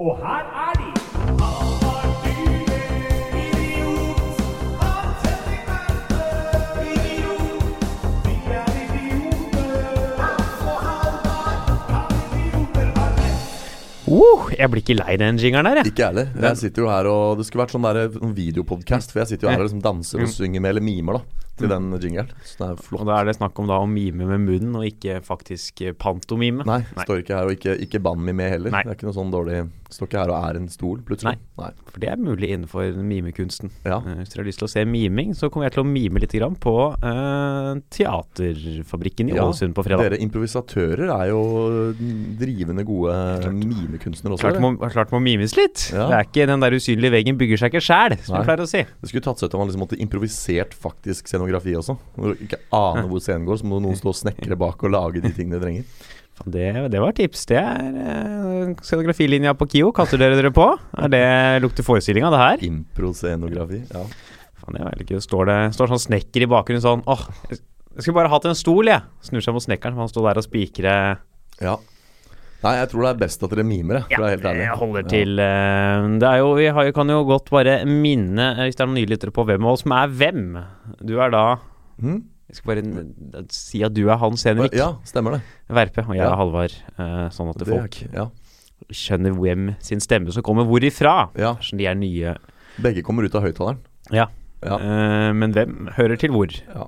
Og her er de! Uh, jeg blir ikke lei den jingeren der, jeg. Ikke jeg heller. Jeg sitter jo her og Det skulle vært sånn der, sånn videopodkast, for jeg sitter jo her og liksom danser og synger med eller mimer da til den jingeren. Så det er Og flott. da er det snakk om da å mime med munnen, og ikke faktisk eh, pantomime. Nei, står ikke her og ikke, ikke med heller. Nei. Det er ikke noe sånn dårlig Står ikke her og er en stol, plutselig. Nei. For det er mulig innenfor mimekunsten. Ja. Eh, Hvis dere har lyst til å se miming, så kommer jeg til å mime litt grann på uh, Teaterfabrikken i Ja, Ålesund på fredag. Dere improvisatører er jo drivende gode mimekunstnere også. Klart må, klart må mimes litt. Ja. Det er ikke Den der usynlige veggen bygger seg ikke sjæl, som Nei. vi pleier å si. Det skulle tatt seg ut om man liksom måtte improvisert faktisk scenografi også. Når du ikke aner hvor scenen går, så må noen stå og snekre bak og lage de tingene de trenger. Det, det var tips. Det er uh, scenografilinja på KIO. Kaster dere dere på? Er det lukter forestillinga, det her? Impro-scenografi. Ja. Faen, er veldig ikke. Står det står sånn snekker i bakgrunnen sånn Åh, jeg jeg skulle bare hatt en stol, jeg. Snur seg mot snekkeren, for han står der og spikrer. ja. Nei, jeg tror det er best at dere mimer, jeg. For det er helt ærlig. jeg holder til eh, Det er jo Vi har, kan jo godt bare minne, eh, hvis det er noen nye lyttere, på hvem av oss som er hvem. Du er da mm. Jeg skal bare si at du er Hans Henrik Ja, stemmer det. Verpe, og jeg Ja. er Halvard. eh, sånn at Det er folk ikke- ja. skjønner hvem sin stemme som kommer hvorifra. ja. Kanskje de er nye Begge kommer ut av høyttaleren. Ja. Ja. Men hvem hører til hvor? ja.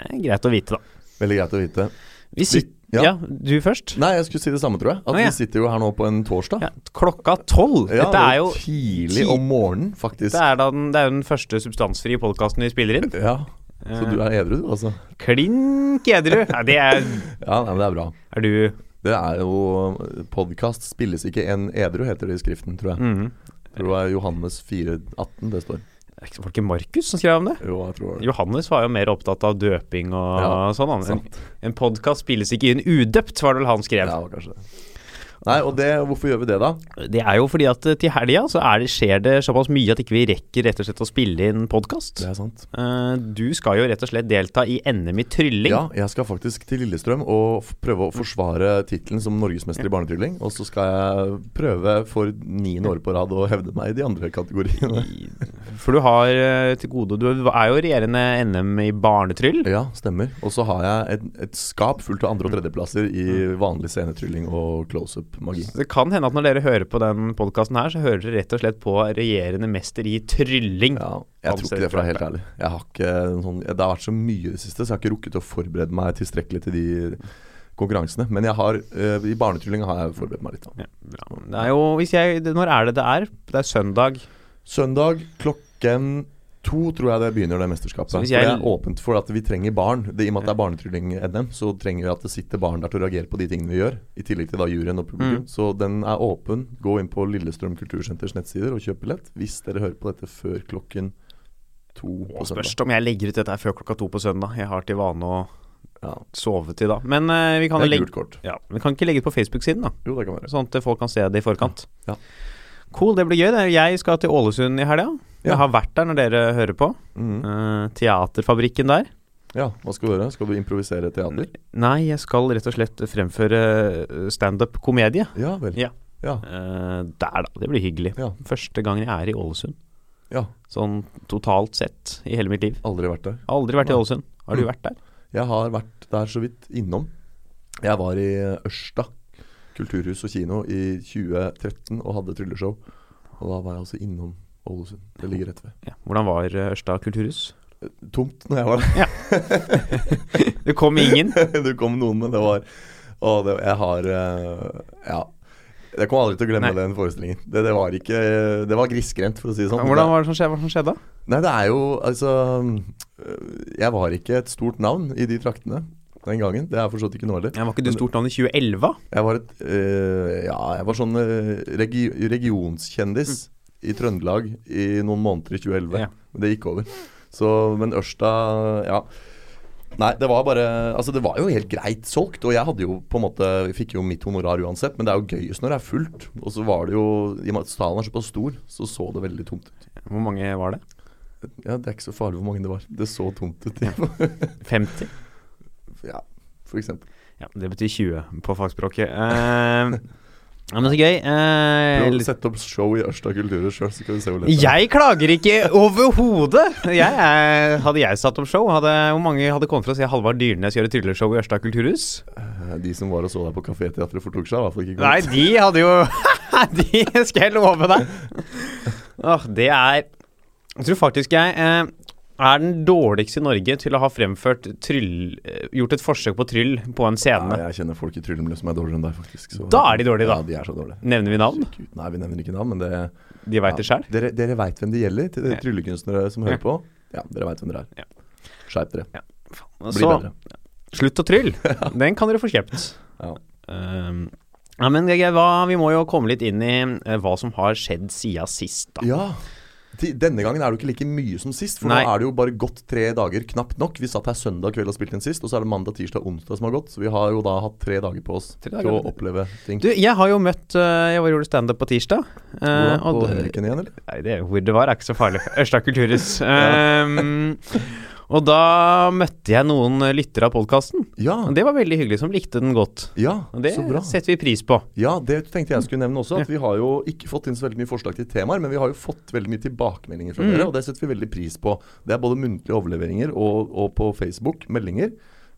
Er greit å vite, da. Veldig greit å vite. Vi sitter ja. ja. du først. Nei, jeg skulle si det samme, tror jeg. At Å, ja. vi sitter jo her nå på en torsdag. Ja, klokka tolv. Dette er jo tidlig ti- om morgenen, faktisk. det er, den, det er jo den første substansfrie podkasten vi spiller inn. Ja, Så du er edru, du, altså? Klink edru. Ja, det er Ja, nei, men det er bra. Er du Det er jo Podkast spilles ikke en edru, heter det i skriften, tror jeg. mm. -hmm. tror det er Johannes 4,18 det står. Var det ikke Markus som skrev om det? Jo, jeg tror det. Johannes var jo mer opptatt av døping og Ja, sånn. En, Sant. en podkast spilles ikke inn udøpt, var det vel han skrev. Ja, kanskje det. Nei, og det, hvorfor gjør vi det, da? Det er jo fordi at eh, til helga så er det, skjer det såpass mye at ikke vi rekker rett og slett å spille inn podkast. Det sant. du skal jo rett og slett delta i NM i trylling. Ja, jeg skal faktisk til Lillestrøm og prøve å forsvare tittelen som norgesmester i barnetrylling. Og så skal jeg prøve for niende år på rad å hevde meg i de andre kategoriene. For du har eh, til gode Du er jo regjerende NM i barnetryll. Ja, stemmer. Og så har jeg et, et skap fullt av andre- og tredjeplasser i vanlig scenetrylling og close-up-magi. Det kan hende at når dere hører på den podkasten her, så hører dere rett og slett på regjerende mester i trylling. Ja, jeg tror ikke det, for å være helt ærlig. Jeg har ikke sånn, det har vært så mye i det siste, så jeg har ikke rukket å forberede meg tilstrekkelig til de konkurransene. Men jeg har, uh, i barnetrylling har jeg forberedt meg litt. Ja. Det er jo hvis jeg, Når er det det er? Det er søndag. Søndag klokken to tror jeg det begynner, det mesterskapet. Så hvis det er åpent for at vi trenger barn. Det, I og med at det er barnetrylling-NM, så trenger vi at det sitter barn der til å reagere på de tingene vi gjør. I tillegg til da juryen og publikum. Mm. Så den er åpen. Gå inn på Lillestrøm kultursenters nettsider og kjøp billett. Hvis dere hører på dette før klokken to på søndag. spørs om jeg legger ut dette her før klokka to på søndag. Jeg har til vane å Ja, sove til da. Men uh, vi kan legge ja, Vi kan ikke legge det på Facebook-siden, da. Jo, det kan være. Sånn at folk kan se det i forkant. Ja. Cool, det blir gøy. det. Jeg skal til Ålesund i helga. Ja. Jeg har vært der når dere hører på. Mm. Uh, teaterfabrikken der. Ja, hva skal du gjøre? Skal du improvisere teater? Nei, jeg skal rett og slett fremføre eh, standup-komedie. Ja vel. Ja. Ja. Uh, der, da. Det blir hyggelig. Første gangen jeg er i Ålesund. ja. Sånn totalt sett i hele mitt liv. Aldri vært der. Aldri vært i Ålesund. Har du Mm. vært der? Jeg har vært der så vidt innom. Jeg var i Ørsta kulturhus og kino i 2013 og hadde trylleshow. Og da var jeg altså innom Ålesund. Det ligger rett ved. Ja. Hvordan var eh, Ørsta kulturhus? Tomt når jeg var der. Det kom ingen. det kom noen, men det var Å, det, jeg har eh, Ja. Jeg kommer aldri til å glemme Nei. den forestillingen. Det, det var ikke Det var grisgrendt, for å si det sånn. Hvordan var det som skjedde? Hva som skjedde? Nei, det er jo altså Jeg var ikke et stort navn i de traktene den gangen. Det er for så vidt ikke nå heller. Var ikke du stort navn i 2011? Jeg var et øh, Ja, jeg var sånn øh, regi regionskjendis i Trøndelag i noen måneder i 2011. Ja. Men det gikk over. Så, men Ørsta Ja. Nei, det var bare Altså, det var jo helt greit solgt. Og jeg hadde jo på en måte Fikk jo mitt honorar uansett, men det er jo gøyest når det er fullt. Og så var det jo I og med at stallen er såpass stor, så så det veldig tomt ut. Hvor mange var det? Ja, det er ikke så farlig hvor mange det var. Det så tomt ut. 50? ja, for eksempel. Ja, det betyr 20 på fagspråket. Uh, Ja, men så gøy. Eh, Prøv å sette opp show i Ørsta kulturhus sjøl, så kan vi se hvor lett det er. jeg klager ikke overhodet! Er- Hadde jeg satt opp show, hadde, hvor mange hadde kommet for å se Halvard Dyrnes gjøre trylleshow i Ørsta kulturhus? Eh, De som var og så deg på Kaféteatret fortok seg, i hvert fall ikke Nei, de hadde jo De skal jeg love deg. Åh, det er Jeg tror faktisk jeg eh, er den dårligste i Norge til å ha fremført tryll eh, Gjort et forsøk på tryll på en scene. Nei, jeg kjenner folk i tryllemiljøet som er dårligere enn deg, faktisk. så- Da er de dårlige, da. Ja, de er så dårlige. Nevner vi navn? Nei, vi nevner ikke navn, men det De veit det sjøl. Dere, dere veit hvem det gjelder, til Ja. tryllekunstnere som hører Ja. på. Ja, dere veit hvem dere er. Ja. Skjerp dere. Bli Så bedre. slutt å trylle. Den kan dere få kjøpt. Ja. Um, ja, men hva, vi må jo komme litt inn i eh, hva som har skjedd siden sist, da. Ja. Denne gangen er det jo ikke like mye som sist, for Nei. nå er det jo bare gått tre dager, knapt nok. Vi satt her søndag kveld og spilte inn sist, og så er det mandag, tirsdag, onsdag som har gått. Så vi har jo da hatt tre dager på oss dager. til å oppleve ting. Du, jeg har jo møtt uh, Jeg var gjorde standup på tirsdag. Uh, ja, På Henriken igjen, eller? Nei, det, hvor det var, er ikke så farlig. Ørsta kulturhus. Um, og da møtte jeg noen lyttere av podkasten. Ja, Og det var veldig hyggelig, som likte den godt. ja Og det så bra. setter vi pris på. Ja, det tenkte jeg skulle nevne også. At vi har jo ikke fått inn så veldig mye forslag til temaer, men vi har jo fått veldig mye tilbakemeldinger fra Mm. dere, og det setter vi veldig pris på. Det er både muntlige overleveringer og, og på Facebook, meldinger.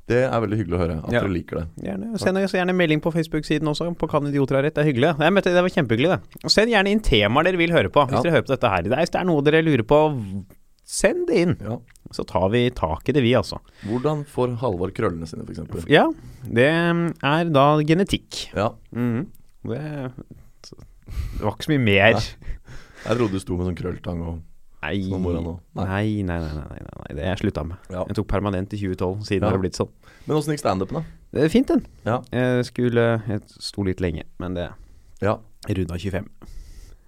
Det er veldig hyggelig å høre at Ja. dere liker det. Gjerne, send gjerne melding på Facebook-siden også, på Kan idioter ha rett. Det er hyggelig. Jeg møtte, det var kjempehyggelig, det. Og send gjerne inn temaer dere vil høre på. Hvis Ja. dere hører på dette her. Hvis det er noe dere lurer på, send det inn. Ja. Så tar vi tak i det, vi, altså. Hvordan får Halvard krøllene sine, f.eks.? Ja, det er da genetikk. Ja. Mm. Det, det var ikke så mye mer. Nei. Jeg trodde du sto med sånn krølltang og Nei, Sånn mora nå. Nei. nei, nei, nei, nei, nei, nei. Det jeg slutta med. Ja. Jeg tok permanent i 2012, siden Ja. det har blitt sånn. Men åssen gikk standupen, da? Det er fint, den. Ja. Jeg skulle Jeg sto litt lenge, men det ja. runda 25.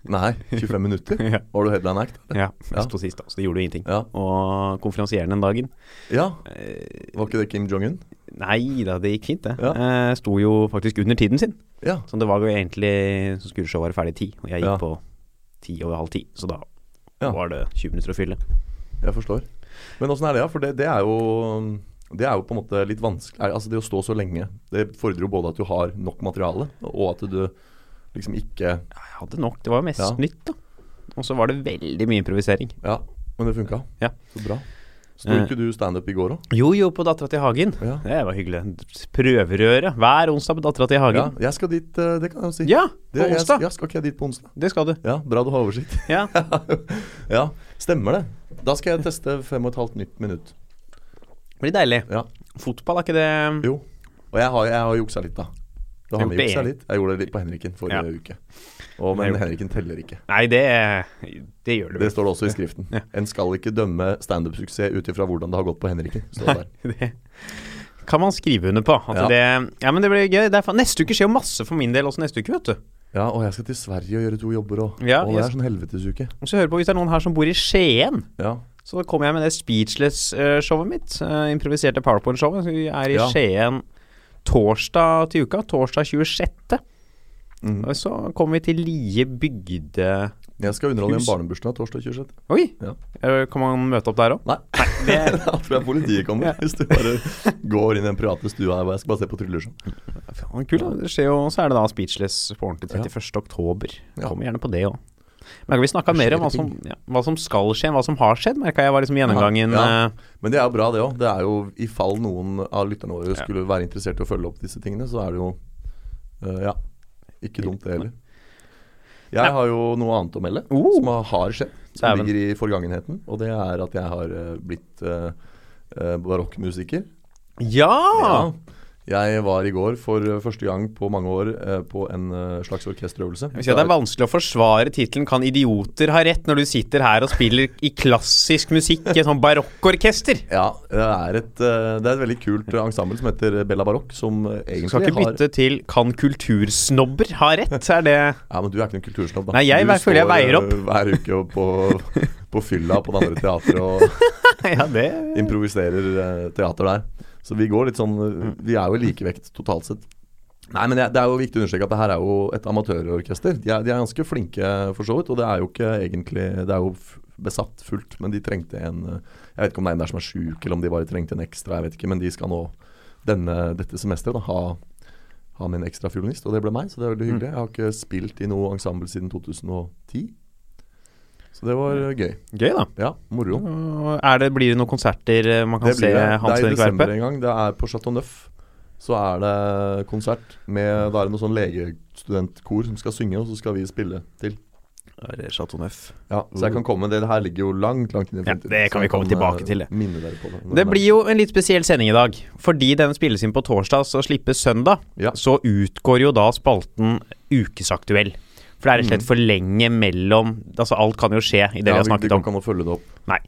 Nei, 25 minutter? ja. Var du headline act? ja. Ja. Da, så det gjorde jo ingenting. Ja. Og konferansieren den dagen ja. eh, Var ikke det Kim Jong-un? Nei da, det gikk fint, det. Ja. Eh, sto jo faktisk under tiden sin. Ja. Så det var jo egentlig Så skulle showet være ferdig ti, og jeg gikk Ja. på ti over halv ti. Så da Ja. var det 20 minutter å fylle. Jeg forstår. Men åssen er det, da? For det, det er jo Det er jo på en måte litt vanskelig Altså Det å stå så lenge, det fordrer jo både at du har nok materiale, og at du liksom ikke Jeg hadde nok. Det var jo mest Ja. nytt, da. Og så var det veldig mye improvisering. Ja, men det funka. Ja. Så bra. Sto Eh. ikke du standup i går òg? Jo, jo, på Dattera til Hagen. Ja. Det var hyggelig. Prøverøre hver onsdag på Dattera til ja. Hagen. Jeg skal dit, eh, det kan jeg jo si. Ja, det, på jeg, onsdag. skal ikke jeg dit på onsdag? Det skal du. Ja, bra du har oversikt. Ja. ja, stemmer det. Da skal jeg teste fem og et halvt nytt minutt. Blir deilig. Ja. Fotball, er ikke det Jo. Og jeg har, jeg har juksa litt, da. Da har vi juksa litt. Jeg gjorde det litt på Henriken forrige Ja. uke. Og, men Henriken teller ikke. Nei, det, det gjør du Det står det også i skriften. Ja. En skal ikke dømme standup-suksess ut ifra hvordan det har gått på Henriken. Står det der. det kan man skrive under på. At Ja. det, ja, men det blir gøy. Det neste uke skjer jo masse for min del også neste uke, vet du. Ja, og jeg skal til Sverige og gjøre to jobber òg. Ja, og det er sånn helvetesuke. Og så hører på hvis det er noen her som bor i Skien. Ja. Så kommer jeg med det Speechless-showet mitt. eh, improviserte PowerPoint-showet. Vi er i Ja. Skien torsdag til uka. Torsdag 26. Mm. Og så kommer vi til Lie bygde... Jeg skal underholde i en barnebursdag torsdag 26. Oi! Ja. Eh, Kan man møte opp der òg? Nei, det- da tror jeg politiet kommer. Ja. Hvis du bare går inn i den private stua her hvor jeg skal bare se på trylleshow. Faen, kult. da. Det skjer jo, så er det da Speechless på ordentlig 31. oktober. Ja. Kommer gjerne på det òg. Men vi snakka mer om hva som, ja, hva som skal skje, hva som har skjedd, merka jeg var liksom gjennomgangen. Ja. eh, Men det er jo bra, det òg. Det er jo i fall noen av lytterne våre skulle være interessert i å følge opp disse tingene, så er det jo øh, Ja. Ikke dumt, det heller. Jeg har jo noe annet å melde, Oh. som har- skjedd. Som ligger i forgangenheten. Og det er at jeg har øh, blitt øh, barokkmusiker. Ja! Ja. Jeg var i går for øh, første gang på mange år øh, på en øh, slags orkesterøvelse. Jeg vil si at Det er vanskelig å forsvare tittelen 'Kan idioter ha rett?' når du sitter her og spiller i klassisk musikk i et sånn barokkorkester. Ja, det er et, det er et veldig kult ensemble som heter Bella Barokk, som egentlig Skal ikke har bytte til 'Kan kultursnobber ha rett?' Er det Ja, men du er ikke noen kultursnobb, da. Nei, jeg du føler jeg står, veier opp. hver uke på, på fylla på det andre teatret og Ja, det improviserer teater der. Så vi går litt sånn øh, Vi er jo i likevekt totalt sett. Nei, men det, det er jo viktig å understreke at det her er jo et amatørorkester. De er, de er ganske flinke, for så vidt. Og det er jo ikke egentlig Det er jo besatt fullt, men de trengte en Jeg vet ikke om det er en der som er sjuk, eller om de bare trengte en ekstra, jeg vet ikke. Men de skal nå denne, dette semesteret da, ha ha med en ekstra fiolinist, og det ble meg, så det er veldig hyggelig. Jeg har ikke spilt i noe ensemble siden 2010. Så det var eh, gøy. Gøy, da. Ja, moro. Er det, blir det noen konserter eh, man kan Det se blir det. Det er i desember en gang. Det er på Chateau Neuf. Så er det konsert med Da er det noe sånn legestudentkor som skal synge, og så skal vi spille til. Er det Chateau Neuf? Ja, Så jeg kan komme Det her ligger jo langt, langt inn i Ja, det kan vi komme komme tilbake eh, til, det. Minne dere på det. Det blir jo en litt spesiell sending i dag. Fordi den spilles inn på torsdag og slippes søndag, Ja. så utgår jo da spalten Ukesaktuell. For det er rett og slett for lenge mellom Altså, alt kan jo skje i det ja, vi har vi, vi snakket kan om. ikke nå følge det opp Nei.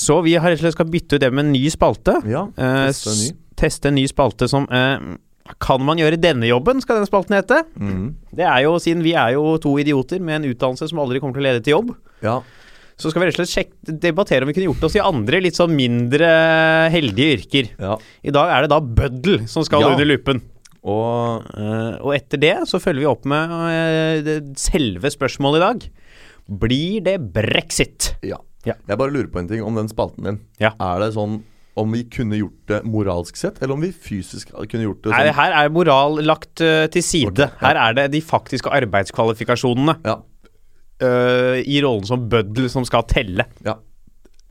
Så vi har rett og slett skal bytte ut det med en ny spalte. Ja, teste, en ny. teste en ny spalte som eh, Kan man gjøre denne jobben, skal den spalten hete. Mm. Det er jo, siden vi er jo to idioter med en utdannelse som aldri kommer til å lede til jobb, Ja, så skal vi rett og slett sjekke, debattere om vi kunne gjort oss i andre, litt sånn mindre heldige yrker. ja. I dag er det da bøddel som skal Ja. under lupen. Og Eh, og etter det så følger vi opp med eh, selve spørsmålet i dag. Blir det brexit? ja. Ja. Jeg bare lurer på en ting om den spalten din. Ja. Er det sånn om vi kunne gjort det moralsk sett, eller om vi fysisk kunne gjort det Nei, sånn her er moral lagt uh, til side. Her er det de faktiske arbeidskvalifikasjonene Ja. uh, i rollen som bøddel som skal telle. ja.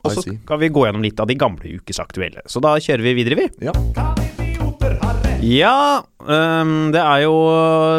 Og så skal vi gå gjennom litt av de gamle ukesaktuelle. Så da kjører vi videre, vi. Ja. Ja, ehm, det er jo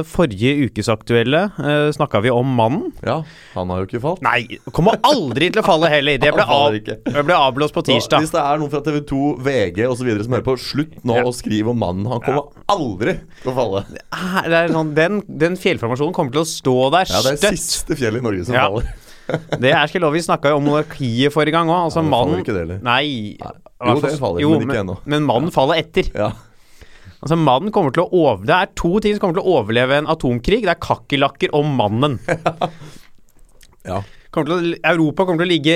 forrige ukesaktuelle. Uh, Snakka vi om mannen? ja. Han har jo ikke falt. Nei, kommer aldri til å falle heller. Det ble, av, det ble avblåst på Så tirsdag. hvis det er noen fra TV2, VG osv. som hører på, slutt nå Ja. å skrive om mannen. Han kommer aldri til å falle. Det sånn, den, den fjellformasjonen kommer til å stå der støtt. Ja, Det er støtt. siste fjellet i Norge som Ja. faller. Det er ikke lov. Vi snakka jo om monarkiet forrige gang òg. Altså, Ja, mannen det. Nei. Jo, det faller, jo, men ikke ennå. men mannen faller etter. Ja. Altså, mannen kommer til å over... Det er to ting som kommer til å overleve en atomkrig. Det er kakerlakker og mannen. ja. Kommer til å, Europa kommer til å ligge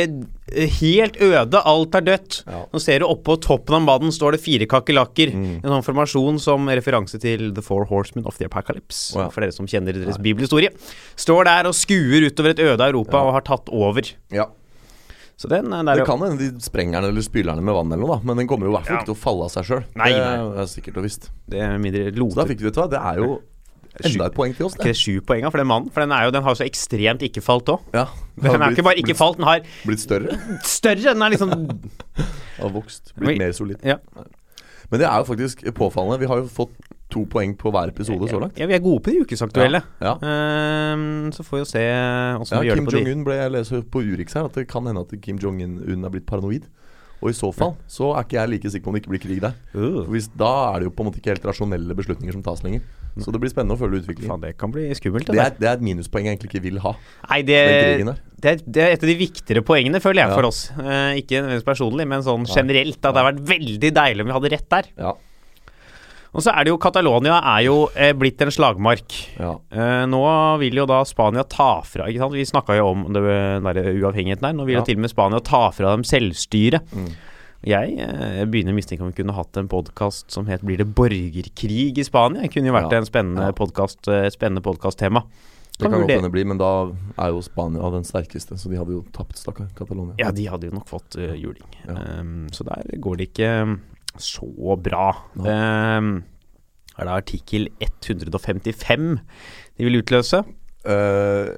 eh, helt øde. Alt er dødt. Ja. Nå ser du oppå toppen av mannen står det fire kakerlakker. Mm. En sånn formasjon som referanse til The Four Horsemen of the Apocalypse. Oh, ja. For dere som kjenner deres bibelhistorie. Står der og skuer utover et øde Europa og har tatt over. ja. Så den den der Det kan hende de sprenger den eller spyler den med vann eller noe, da. Men den kommer jo i hvert fall Ja. ikke til å falle av seg sjøl. Det er sikkert og visst. Det er mindre Så da fikk vi det, det er jo enda et poeng til oss, det. det sju poeng for den mannen? For den, er jo, den har jo så ekstremt ikke falt òg. Ja. Den har er ikke bare blitt, ikke falt, den har blitt større. større. Den er liksom Har vokst. Blitt mer solid. Ja. Men det er jo faktisk påfallende. Vi har jo fått to poeng på hver episode så langt. ja, vi er gode på de ukesaktuelle. Ja. Ehm, så får vi jo se åssen vi gjør Kim det på de. Jong-un ble Jeg leser på Urix her at det kan hende at Kim Jong-un er blitt paranoid. Og i så fall så er ikke jeg like sikker på om det ikke blir krig der. Uh, For hvis, da er det jo på en måte ikke helt rasjonelle beslutninger som tas lenger. Så det blir spennende å følge utviklingen. faen, det kan bli skummelt. Det Det, er, det er et minuspoeng jeg egentlig ikke vil ha. Nei, det, det, er, det er et av de viktigere poengene, føler jeg, Ja. for oss. Eh, ikke nødvendigvis personlig, men sånn generelt. At det har vært veldig deilig om vi hadde rett der. Ja. Og så er det jo Catalonia er jo eh, blitt en slagmark. ja. Eh, nå vil jo da Spania ta fra ikke sant? Vi snakka jo om det, den der uavhengigheten der. Nå vil Ja. jo til og med Spania ta fra dem selvstyret. Mm. Jeg eh, begynner å mistenke om vi kunne hatt en podkast som het 'Blir det borgerkrig i Spania?' Det kunne jo vært Ja. en spennende Ja. podkast-tema. Det Kan godt hende bli, men da er jo Spania den sterkeste, så de hadde jo tapt, stakkar Catalonia. Ja, de hadde jo nok fått uh, juling. Ja. Um, så der går det ikke så bra. Nei. Det er det artikkel 155 de vil utløse. Uh,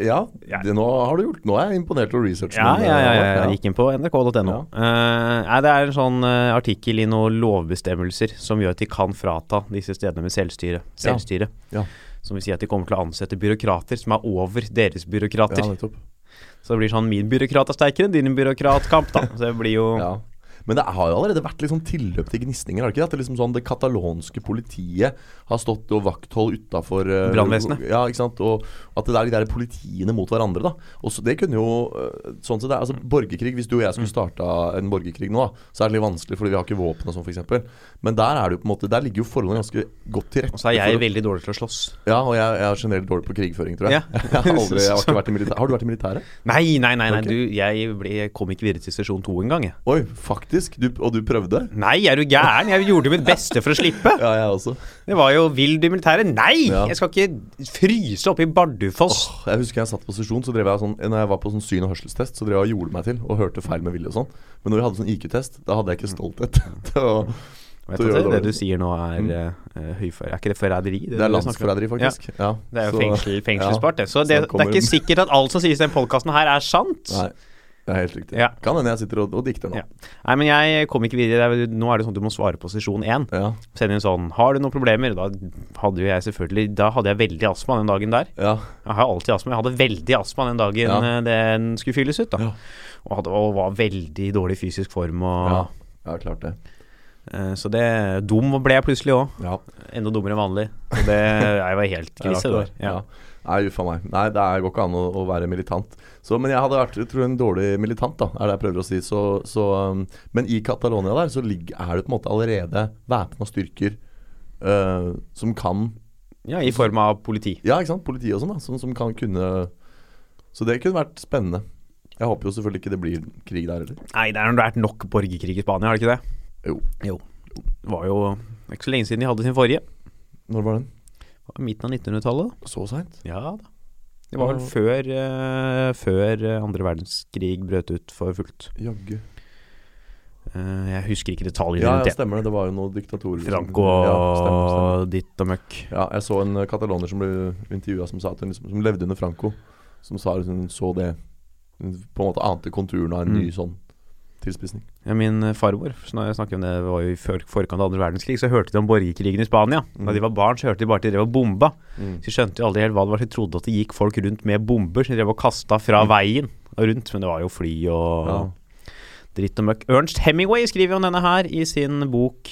ja, Ja. Det, nå har du gjort Nå er jeg imponert over researchen. Ja, ja, ja, eh, ja, jeg gikk inn på nrk.no. Eh, nei, det er en sånn eh, artikkel i noen lovbestemmelser som gjør at de kan frata disse stedene med selvstyre. Selvstyre. Ja. Som vil si at de kommer til å ansette byråkrater som er over deres byråkrater. Så det blir sånn min byråkrat er sterkere enn din byråkratkamp, da. Så det blir jo Ja. Men det har jo allerede vært liksom tilløp til gnisninger. Har det ikke? det? At det, liksom sånn, det katalonske politiet har stått og vakthold utafor Brannvesenet. Ja, ikke sant. Og at det er de der politiene mot hverandre, da. Og så Det kunne jo øh, Sånn sett, det altså Borgerkrig, hvis du og jeg skulle starta en borgerkrig nå, da, så er det litt vanskelig fordi vi har ikke våpen og sånn, f.eks. Men der er det jo på en måte Der ligger jo forholdene ganske godt til rette. Og så er jeg veldig dårlig til å slåss. Ja, og jeg, jeg er generelt dårlig på krigføring, tror jeg. Ja. jeg, har aldri, jeg har ikke vært i militæret. Har du vært i militæret? Nei, nei, nei, nei. Okay. Du, jeg, ble, kom ikke videre til sesjon to engang. jeg. Oi, faktisk? Du, og du prøvde? Nei, er du gæren? Jeg gjorde mitt beste for å slippe. Ja, jeg også. Det var jo Vil du militæret? Nei! Ja. Jeg skal ikke fryse oppe i Bardufoss. Jeg husker jeg satt på sesjon, så drev jeg sånn Når jeg var på sånn syn- og hørselstest, så drev jeg og gjorde meg til og hørte feil med vilje og sånn. Men når vi hadde sånn IQ-test, da hadde jeg ikke stolthet til å Vet du det, det du sier nå er uh, høyfor... Er ikke det forræderi? Det er du landsforræderi, faktisk. Ja. Det er jo fengsel, fengselssport, det. Så det, det er ikke sikkert at alt som sies i den podkasten her, er sant. Nei, det er helt riktig. Ja. Kan hende jeg sitter og, og dikter nå. Ja. Nei, men jeg kom ikke videre. Er- Nå er det sånn at du må svare på sesjon én. Ja. Send inn sånn Har du noen problemer? Da hadde jo jeg selvfølgelig Da hadde jeg veldig astma den dagen der. ja. Jeg har alltid astma. Jeg hadde veldig astma den dagen Ja. eh, den skulle fylles ut. da Ja. og, hadde, og var veldig dårlig fysisk form. Og, Ja. ja, klart det. eh, så det Dum ble jeg plutselig òg. Ja. Enda dummere enn vanlig. Så det Jeg var helt krise. Ja. Ja. Nei, uff a meg. Nei, det går ikke an å, å være militant. Så, men jeg hadde vært jeg tror, en dårlig militant, da, er det jeg prøver å si. Så, så, um, men i Catalonia der så ligger, er det på en måte allerede væpna styrker uh, som kan ja, I form av politi. Ja, ikke sant? Politi og sånn, da. Som, som kan kunne Så det kunne vært spennende. Jeg håper jo selvfølgelig ikke det blir krig der heller. Nei, det har vært nok borgerkrig i Spania, har det ikke det? Jo. Jo. Det var jo ikke så lenge siden de hadde sin forrige. Når var den? Det var Midten av 1900-tallet. Så seint? Ja da. Det var vel før, uh, før eh, andre verdenskrig brøt ut for fullt. Jaggu. Uh, jeg husker ikke detaljene Ja, rundt ja, det. stemmer det. Det var jo noen diktatorer. Franco og ja, stemmer, stemmer. ditt og møkk. Ja, jeg så en kataloner som ble intervjua som sa at hun liksom, som levde under Franco, som sa at hun så det Hun på en måte ante konturen av en Mm. ny sånn tilspissing. Ja, min eh, farmor, snakker om det, det var jo i forkant av andre verdenskrig, så hørte de om borgerkrigen i Spania. Da Mm. de var barn, så hørte de bare at de drev og bomba. Mm. Så de skjønte jo aldri helt hva det var. Så de trodde at det gikk folk rundt med bomber som de drev og kasta fra Mm. veien og rundt. Men det var jo fly og Ja. dritt og møkk. Ernst Hemingway skriver om denne her i sin bok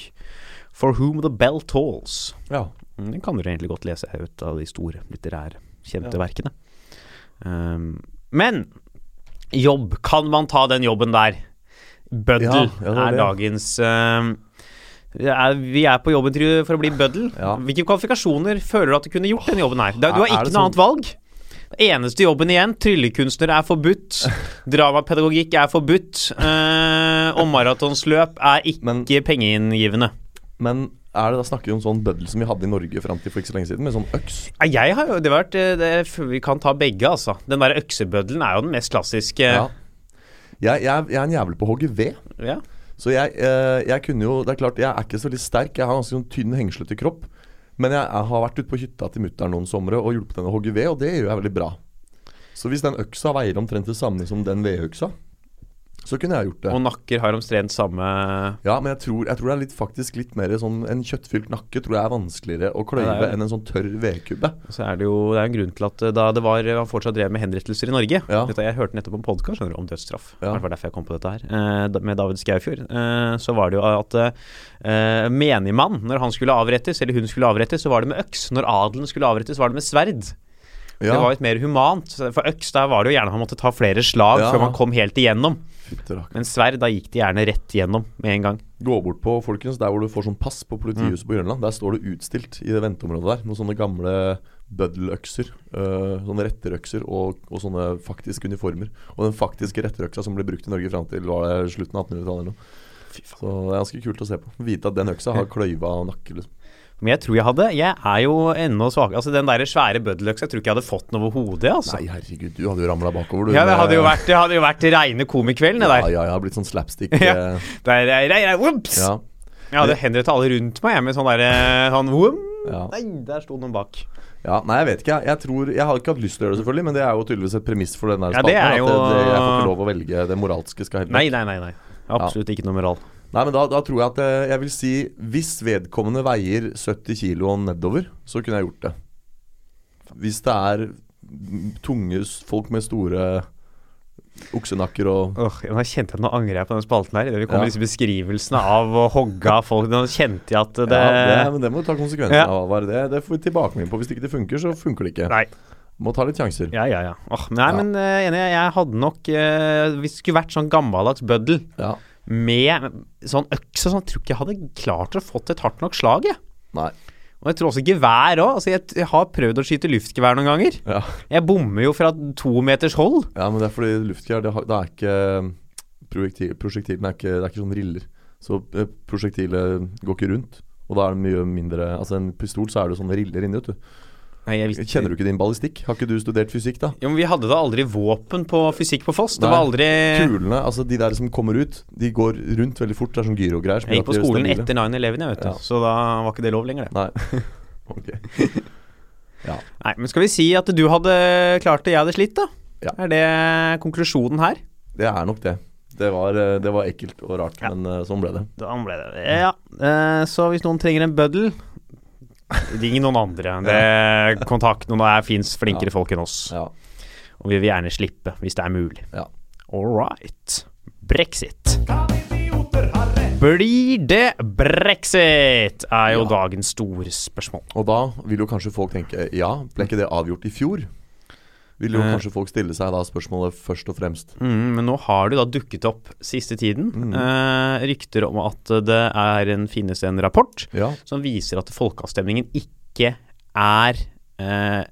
For Whom the Bell Tolls. ja. Mm, Den kan du egentlig godt lese ut av de store litterære, kjente Ja. verkene. Um, men jobb, kan man ta den jobben der? Bøddel Ja, ja, er er dagens uh, vi er, vi er på jobbintervju for å bli bøddel. Ja. Hvilke kvalifikasjoner føler du at du kunne gjort denne jobben her? Du har ikke noe sånn- annet valg. Eneste jobben igjen, tryllekunstner er forbudt. Dramapedagogikk er forbudt. Uh, og maratonsløp er ikke Men- pengeinngivende. Men er det da snakker vi om sånn bøddel som vi hadde i Norge fram til for ikke så lenge siden, med sånn øks? Jeg har jo det har vært eh, det, Vi kan ta begge, altså. Den der øksebøddelen er jo den mest klassiske. Ja. Jeg, jeg, jeg er en jævel på å hogge ved. Ja. Så jeg, eh, jeg kunne jo Det er klart, jeg er ikke så veldig sterk. Jeg har ganske sånn tynn, hengslete kropp. Men jeg, jeg har vært ute på hytta til mutter'n noen somre og hjulpet henne å hogge ved, og det gjør jeg veldig bra. Så hvis den øksa veier omtrent det samme som den vedøksa, så kunne jeg gjort det. Og nakker har omtrent samme Ja, men jeg tror, jeg tror det er litt, faktisk litt mer sånn En kjøttfylt nakke tror jeg er vanskeligere å kløyve Ja, enn en sånn tørr vedkubbe. Så er det jo Det er en grunn til at eh, da det var Han fortsatt drev med henrettelser i Norge Ja. Dette, Jeg hørte nettopp en podkast om dødsstraff. Ja. Det var derfor jeg kom på dette her. Eh, med David Skaufjord. Eh, så var det jo at eh, menigmann, når han skulle avrettes, eller hun skulle avrettes, så var det med øks. Når adelen skulle avrettes, var det med sverd. Ja, Det var litt mer humant. For øks, der var det jo gjerne man måtte ta flere slag Ja. før man kom helt igjennom. Men sverd, da gikk det gjerne rett igjennom med en gang. Gå bort på folkens, der hvor du får sånn pass på politihuset på Grønland. Der står det utstilt i det venteområdet der noen sånne gamle bøddeløkser. øh, sånne retterøkser og, og sånne faktiske uniformer. Og den faktiske retterøksa som ble brukt i Norge fram til var det slutten av 1800-tallet eller noe. Så det er ganske kult å se på. Vite at den øksa har kløyva nakke. Liksom. Men jeg tror jeg hadde Jeg er jo ennå svak. Altså Den der svære bøddeløksa, jeg tror ikke jeg hadde fått den over hodet. Altså. Nei, herregud, du hadde jo ramla bakover, du. Ja, det hadde jo vært, det hadde jo vært reine komikvelden, det der. ja, ja, blitt sånn slapstick. Ja. eh, Der, der, der, ups! ja, Jeg hadde henrettet alle rundt meg jeg, med sånn derre sånn, ja. Nei, der sto noen bak. Ja, nei, jeg vet ikke. Jeg, jeg tror Jeg har ikke hatt lyst til å gjøre det, selvfølgelig, men det er jo tydeligvis et premiss for den der Ja, det er at det, det, jeg får ikke lov å velge. Det moralske skal helt Nei, nei, nei. nei Absolutt ikke noe moral. Nei, men da, da tror jeg at eh, jeg vil si Hvis vedkommende veier 70 kilo nedover, så kunne jeg gjort det. Hvis det er tunge folk med store oksenakker og Åh, Nå kjente jeg Nå angrer jeg på den spalten her. Idet vi kom Ja. disse beskrivelsene av å hogge av folk. Nå kjente jeg at det, ja, det, men det må du ta konsekvensen Ja. av. Det, det får vi tilbakemelding på. Hvis ikke det funker, så funker det ikke. Nei. Må ta litt sjanser. Ja, ja, ja. Oh, nei, Ja. men uh, enig. Jeg hadde nok uh, Hvis det skulle vært sånn gammeldags bøddel Ja. Med sånn øks og sånn, tror ikke jeg hadde klart å fått et hardt nok slag, jeg. Nei. Og jeg tror også gevær òg. Altså, jeg, har prøvd å skyte luftgevær noen ganger. Ja. Jeg bommer jo fra to meters hold. ja, men det er fordi luftgevær det, har- det er ikke projektil, Prosjektilene er ikke Det er ikke sånn riller. Så eh, prosjektilet går ikke rundt. Og da er det mye mindre Altså en pistol så er det sånne riller inni, vet du. Nei, Kjenner du ikke din ballistikk? Har ikke du studert fysikk, da? Jo, men Vi hadde da aldri våpen på fysikk på Foss. Det Nei. var aldri Kulene, altså de der som kommer ut, de går rundt veldig fort. Det er sånn gyrogreier. Jeg gikk på skolen etter 9-11, jeg, vet du. Ja. Så da var ikke det lov lenger, det. Nei. ok. Nei, men skal vi si at du hadde klart det, jeg hadde slitt, da? Ja. Er det konklusjonen her? Det er nok det. Det var, eh, det var ekkelt og rart, men eh, sånn ble det. Sånn ble det Ja. eh, Så hvis noen trenger en bøddel Ring noen andre. Det, kontakt noen. Det fins flinkere Ja. folk enn oss. Ja. Og vi vil gjerne slippe, hvis det er mulig. Ja. All right. Brexit. Blir det brexit? Er jo Ja. dagens store spørsmål. Og da vil jo kanskje folk tenke ja, ble ikke det avgjort i fjor? Vil jo Eh. kanskje folk stille seg da spørsmålet først og fremst. Mm, men nå har det da dukket opp siste tiden Mm. eh, rykter om at det er en, finnes en rapport Ja, som viser at folkeavstemningen ikke er eh,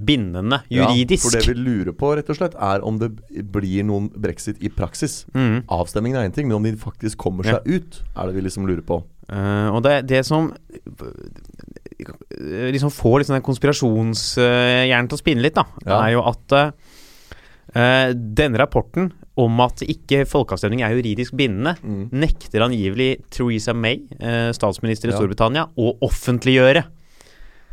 bindende juridisk. Ja, for det vi lurer på, rett og slett, er om det blir noen brexit i praksis. mm. Avstemningen er én ting, men om de faktisk kommer Ja. seg ut, er det vi liksom lurer på. Uh, og det, det som eh, liksom får liksom den konspirasjonshjernen til å spinne litt, da, Ja. er jo at uh, denne rapporten om at ikke folkeavstemning er juridisk bindende, Mm. nekter angivelig Theresa May, uh, statsminister i Ja. Storbritannia, å offentliggjøre.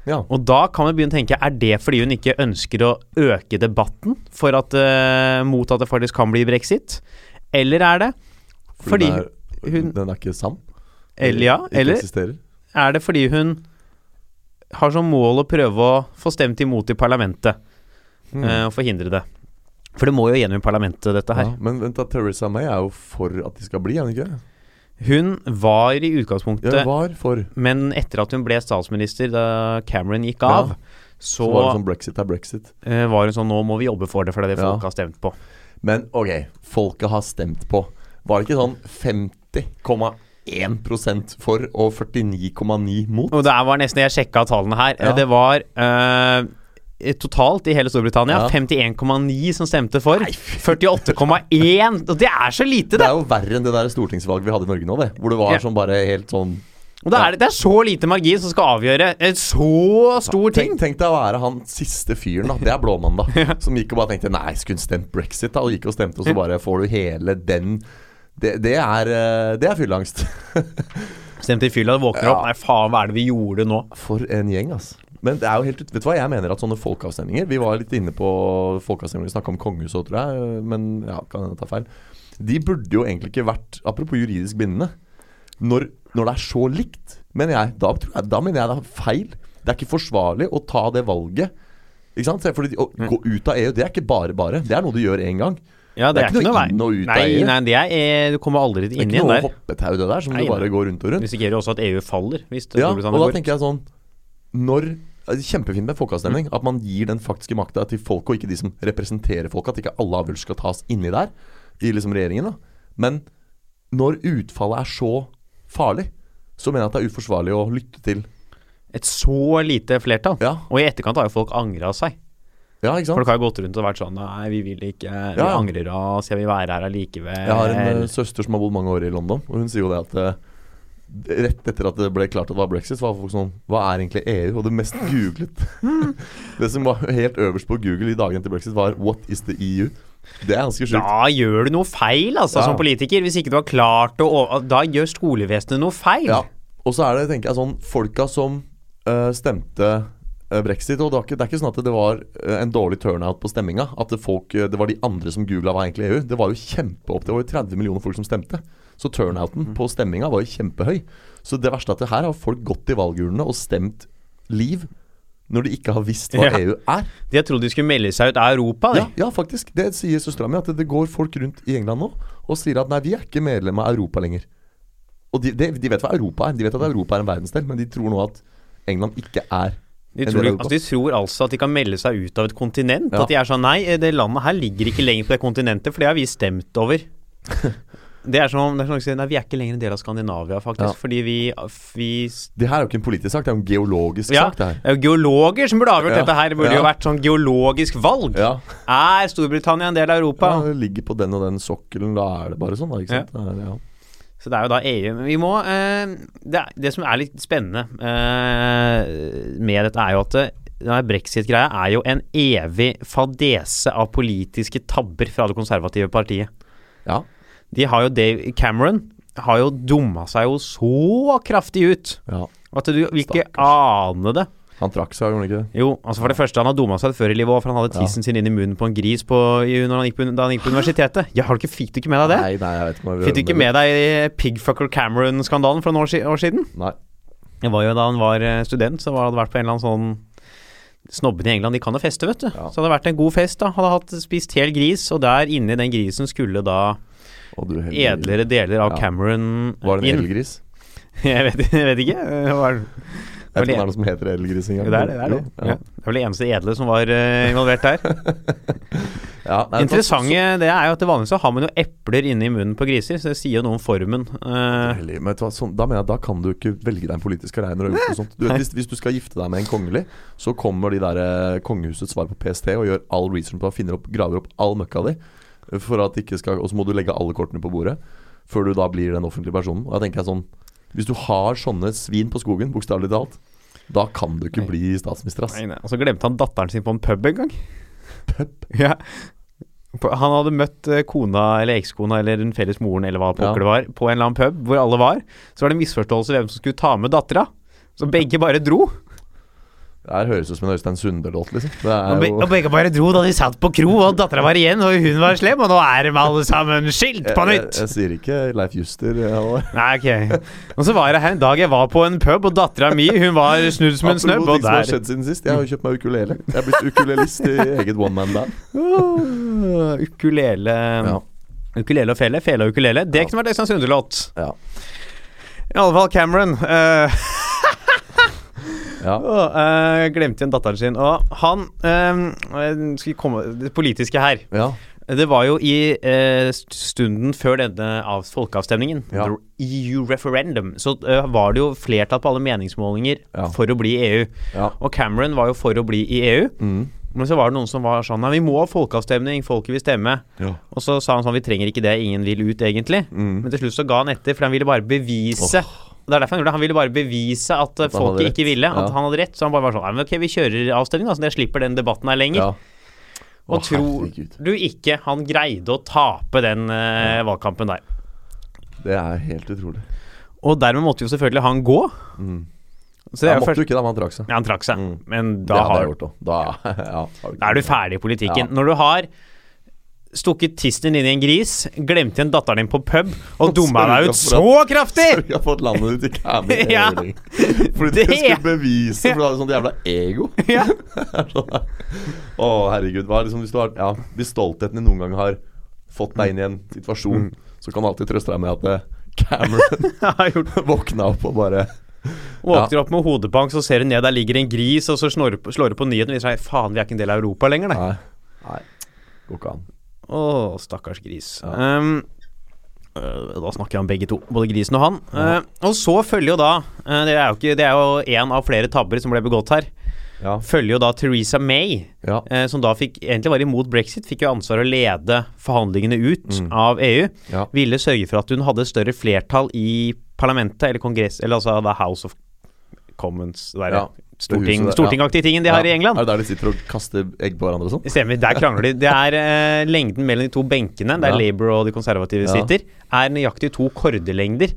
Ja. Og da kan vi begynne å tenke, er det fordi hun ikke ønsker å øke debatten for at, uh, mot at det faktisk kan bli brexit? Eller er det fordi den, er, hun- den er ikke sann? Eller ja, eller eksisterer? er det fordi hun har som mål å prøve å få stemt imot i parlamentet Mm. Uh, og forhindre det? For det må jo gjennom i parlamentet, dette her. Ja, men vent da, Theresa May er jo for at de skal bli, er hun ikke? Hun var i utgangspunktet Ja, var for. Men etter at hun ble statsminister da Cameron gikk av, Ja, så, Så var hun sånn brexit er brexit. Uh, var hun sånn Nå må vi jobbe for det, for det er det folk har stemt på. Men ok, folket har stemt på. Var det ikke sånn 50,1 for og 49,9 mot? Og det var nesten Jeg sjekka tallene her. Ja. Det var uh, totalt i hele Storbritannia Ja. 51,9 som stemte for. 48,1! Og det er så lite, Det det! er jo verre enn det der stortingsvalget vi hadde i Norge nå, det. Hvor det var Ja. sånn bare helt sånn Og det er, det er så lite margin som skal avgjøre en så stor ting. Tenk, tenk deg å være han siste fyren, da. Det er Blåmandag. Som gikk og bare tenkte Nei, skulle hun stemt brexit, da? Og gikk og stemte, og så bare får du hele den Det, det er, eh, det er fylleangst. Stemte i fylla, våkner Ja. opp. Nei, faen, hva er det vi gjorde nå? For en gjeng, ass. Men det er jo helt ut Vet du hva jeg mener at sånne folkeavstemninger Vi var litt inne på folkeavstemninger, vi snakka om kongehuset tror jeg. Men ja, kan jeg ta feil. De burde jo egentlig ikke vært Apropos juridisk bindende. Når, når det er så likt, mener jeg da, tror jeg, da mener jeg det er feil. Det er ikke forsvarlig å ta det valget. Ikke sant? Fordi Å gå ut av EU, det er ikke bare bare. Det er noe du gjør én gang. Ja, Det er ikke noe inn og ut av nei, EU. Nei, det er, eh, du kommer aldri Det er ikke noe der. hoppetau, det der, som Nei, du bare går rundt og rundt. Risikerer også at EU faller, hvis Ja, Storbritannia og da går tenker jeg sånn Når Kjempefint med folkeavstemning. At man gir den faktiske makta til folket, og ikke de som representerer folket. At ikke alle avgjørelser skal tas inni der, i liksom regjeringen. da Men når utfallet er så farlig, så mener jeg at det er uforsvarlig å lytte til Et så lite flertall. Ja, Og i etterkant har jo folk angra seg. Ja ikke sant? Folk har jo gått rundt og vært sånn Nei, vi vil ikke Vi Ja. angrer oss, jeg vil være her allikevel. Jeg har en eh, søster som har bodd mange år i London, og hun sier jo det at eh, Rett etter at det ble klart at det var brexit, så var folk sånn Hva er egentlig EU? Og det mest googlet Det som var helt øverst på Google i dagene etter brexit, var What is the EU? Det er ganske sjukt. Da gjør du noe feil, altså, Ja. som politiker. Hvis ikke du har klart å Da gjør skolevesenet noe feil. Ja. Og så er det, tenker jeg, sånn Folka som eh, stemte brexit Og det, var ikke, det er ikke sånn at det var eh, en dårlig turnout på stemminga. At det, folk, eh, det var de andre som googla hva egentlig EU. Det var jo kjempeopp. Det var jo 30 millioner folk som stemte. Så turnouten på stemminga var jo kjempehøy. Så det verste er at det her har folk gått i valgurnene og stemt liv når de ikke har visst hva Ja. EU er. De har trodd de skulle melde seg ut av Europa. Ja, ja, faktisk. Det sier søstera mi. At det, det går folk rundt i England nå og sier at nei, vi er ikke medlem av Europa lenger. Og de, de, de vet hva Europa er. De vet at Europa er en verdensdel, men de tror nå at England ikke er De, tror, altså, de tror altså at de kan melde seg ut av et kontinent. Ja. At de er sånn Nei, det landet her ligger ikke lenger på det kontinentet, for det har vi stemt over. Det er som det er sånn si, Nei, vi er ikke lenger en del av Skandinavia, faktisk. Ja. Fordi vi, vi Det her er jo ikke en politisk sak, det er jo en geologisk Ja, sak, det her. det er jo geologer som burde avgjort Ja, dette her. Det burde ja. jo vært sånn geologisk valg. Ja. Er Storbritannia en del av Europa? ja, det ligger på den og den sokkelen, da er det bare sånn, da. Ikke sant? Det er, ja. Så det er jo da EU. Men vi må eh, det, er- det som er litt spennende eh, med dette, er jo at her brexit-greia er jo en evig fadese av politiske tabber fra det konservative partiet. Ja. De har jo Dave Cameron har jo dumma seg jo så kraftig ut ja. at du vil ikke ane det. Han trakk seg, gjorde han ikke det? Jo, altså for det første, han har dumma seg før i livet òg, for han hadde tissen sin inn i munnen på en gris på, han på, da han gikk på universitetet. Ja, har du ikke, fikk du ikke med deg det? Nei, nei, jeg vet ikke Fikk du ikke med deg Pigfucker Cameron-skandalen for noen år, år siden? Nei. Det var jo da han var eh, student, så hadde hadde vært på en eller annen sånn Snobbene i England, de kan jo feste, vet du. Ja. Så det vært en god fest, da. Hadde hatt spist hel gris, og der inni den grisen skulle da du edlere deler av Ja. Cameron Var det en inn. edelgris? Jeg vet, jeg vet ikke. Det var, Jeg vet ikke om det er noe som heter edelgris det er det. Det er, det. Ja. det er vel det eneste edle som var eh, involvert der. Ja, nei, Interessante det er jo at det vanligste så har man jo epler inni munnen på griser, så det sier jo noe om formen. Uh, veldig, men hva, sånn, da mener jeg Da kan du ikke velge deg en politisk karriere og gjøre noe sånt. Du vet, hvis, hvis du skal gifte deg med en kongelig, så kommer de der eh, kongehusets svar på PST og gjør all research på finner opp, graver opp all møkka di. at Og så må du legge alle kortene på bordet før du da blir den offentlige personen. Og da tenker jeg sånn Hvis du har sånne svin på skogen, bokstavelig talt, da kan du ikke Nei. bli statsminister, ass. nei, nei. Og så glemte han datteren sin på en pub en gang. Pub? Ja. Han hadde møtt eh, kona eller ekskona eller den felles moren eller hva pokker Ja. det var, på en eller annen pub hvor alle var. Så var det en misforståelse hvem som skulle ta med dattera. Så begge bare dro. Det her høres ut som en Øystein Sunde-låt, liksom. Det Og, jo og begge bare dro da de satt på kro, og dattera var igjen, og hun var slem, og nå er de alle sammen skilt på jeg, jeg, nytt. jeg sier ikke Leif Juster. jeg, Nei, ok. Og så var det her en dag jeg var på en pub, og dattera mi hun var snudd som en snøbb, og som har skjedd siden sist. Jeg har jo kjøpt meg ukulele. Jeg er blitt ukulelist i eget one man band. Uh, Ukulele Ja. Ukulele og fele, fele og ukulele. Det Ja. kunne vært Øystein Sunde-låt. Ja. I alle fall Cameron. eh, Ja. Og, uh, glemte igjen datteren sin. Og han eh, Skal komme Det politiske her. ja. Det var jo i eh, stunden før denne av folkeavstemningen, Ja. EU referendum, så uh, var det jo flertall på alle meningsmålinger Ja. for å bli i EU. Ja. Og Cameron var jo for å bli i EU. Mm. Men så var det noen som var sånn Nei, vi må ha folkeavstemning, folket vil stemme. ja. Og så sa han sånn Vi trenger ikke det, ingen vil ut, egentlig. Mm. Men til slutt så ga han etter, for han ville bare bevise Det er derfor han gjorde det. Han ville bare bevise at, At folket ikke ville. At Ja. han hadde rett. Så han bare var sånn Nei, men ok, vi kjører avstemning, da, så jeg slipper den debatten her lenger. ja. Og Åh, tror herregud. du ikke han greide å tape den eh, valgkampen der? Det er helt utrolig. Og dermed måtte jo selvfølgelig han gå. Mm. Så det Han måtte først jo ikke det, men han trakk seg. Ja, han trakk seg. Mm. Men da det har jeg gjort òg. Da, ja, har Da er du ferdig i politikken. Når du har stukket tissen din inn i en gris, glemte igjen datteren din på pub og dumma deg ut så at, kraftig! Sørga for fått landet ditt ikke er med i Ja. Fordi Det- du skulle bevise, for du hadde sånt jævla ego. Ja. Sånn. Å, herregud. Hva er liksom, hvis, du har, ja, hvis stoltheten din noen gang har fått deg inn i en situasjon, Mm. så kan du alltid trøste deg med at eh, Cameron Jeg har gjort våkna opp og bare Våkner opp med hodebank, så ser du ned, der ligger en gris, og så slår du på, slår du på nyheten og viser deg faen, vi er ikke en del av Europa lenger, nei. Nei. Nei. Går ikke an. Å, stakkars gris. Ja. Um, da snakker jeg om begge to, både grisen og han. Uh, og så følger jo da uh, Det er jo ikke Det er jo én av flere tabber som ble begått her. Ja. Følger jo da Theresa May, Ja. uh, som da fikk egentlig var imot brexit, fikk jo ansvar å lede forhandlingene ut Mm. av EU. Ja. Ville sørge for at hun hadde større flertall i parlamentet, eller kongress, eller altså The House of Commons. Der, Ja, storting, stortingaktige tingen de har i England. Er det der de sitter og kaster egg på hverandre og sånn? Stemmer, der krangler de. Det er eh, lengden mellom de to benkene, der Ja. Labour og de konservative Ja. sitter, er nøyaktig to kordelengder.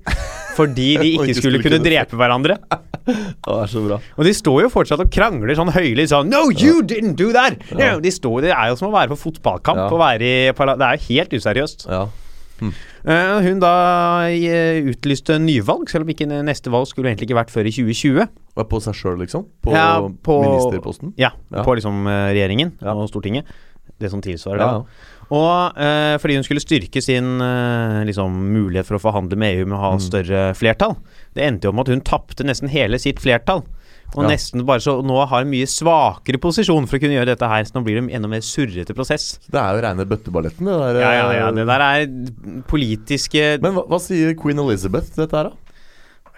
Fordi de ikke ikke skulle skulle kunne drepe hverandre. Det er så bra. Og de står jo fortsatt og krangler sånn høylytt sånn No, you didn't do that! Ja. No, de står, det er jo som å være på fotballkamp. Ja. Være i, det er jo helt useriøst. Ja. Eh, hun da eh, utlyste nyvalg, selv om ikke neste valg skulle egentlig ikke vært før i 2020. Og På seg sjøl, liksom? På, Ja, på- ministerposten? Ja, Ja. på liksom eh, regjeringen Ja. og Stortinget. Det som tilsvarer Ja, det. da. Og eh, fordi hun skulle styrke sin eh, liksom, mulighet for å forhandle med EU med å ha Mm. større flertall. Det endte jo med at hun tapte nesten hele sitt flertall. Og Ja. nesten bare så nå har en mye svakere posisjon for å kunne gjøre dette her. Så nå blir det en enda mer surrete prosess. Det er jo reine bøtteballetten, det der. Ja, ja, ja. eh, Det der er politiske Men hva, hva sier queen Elizabeth til dette her, da?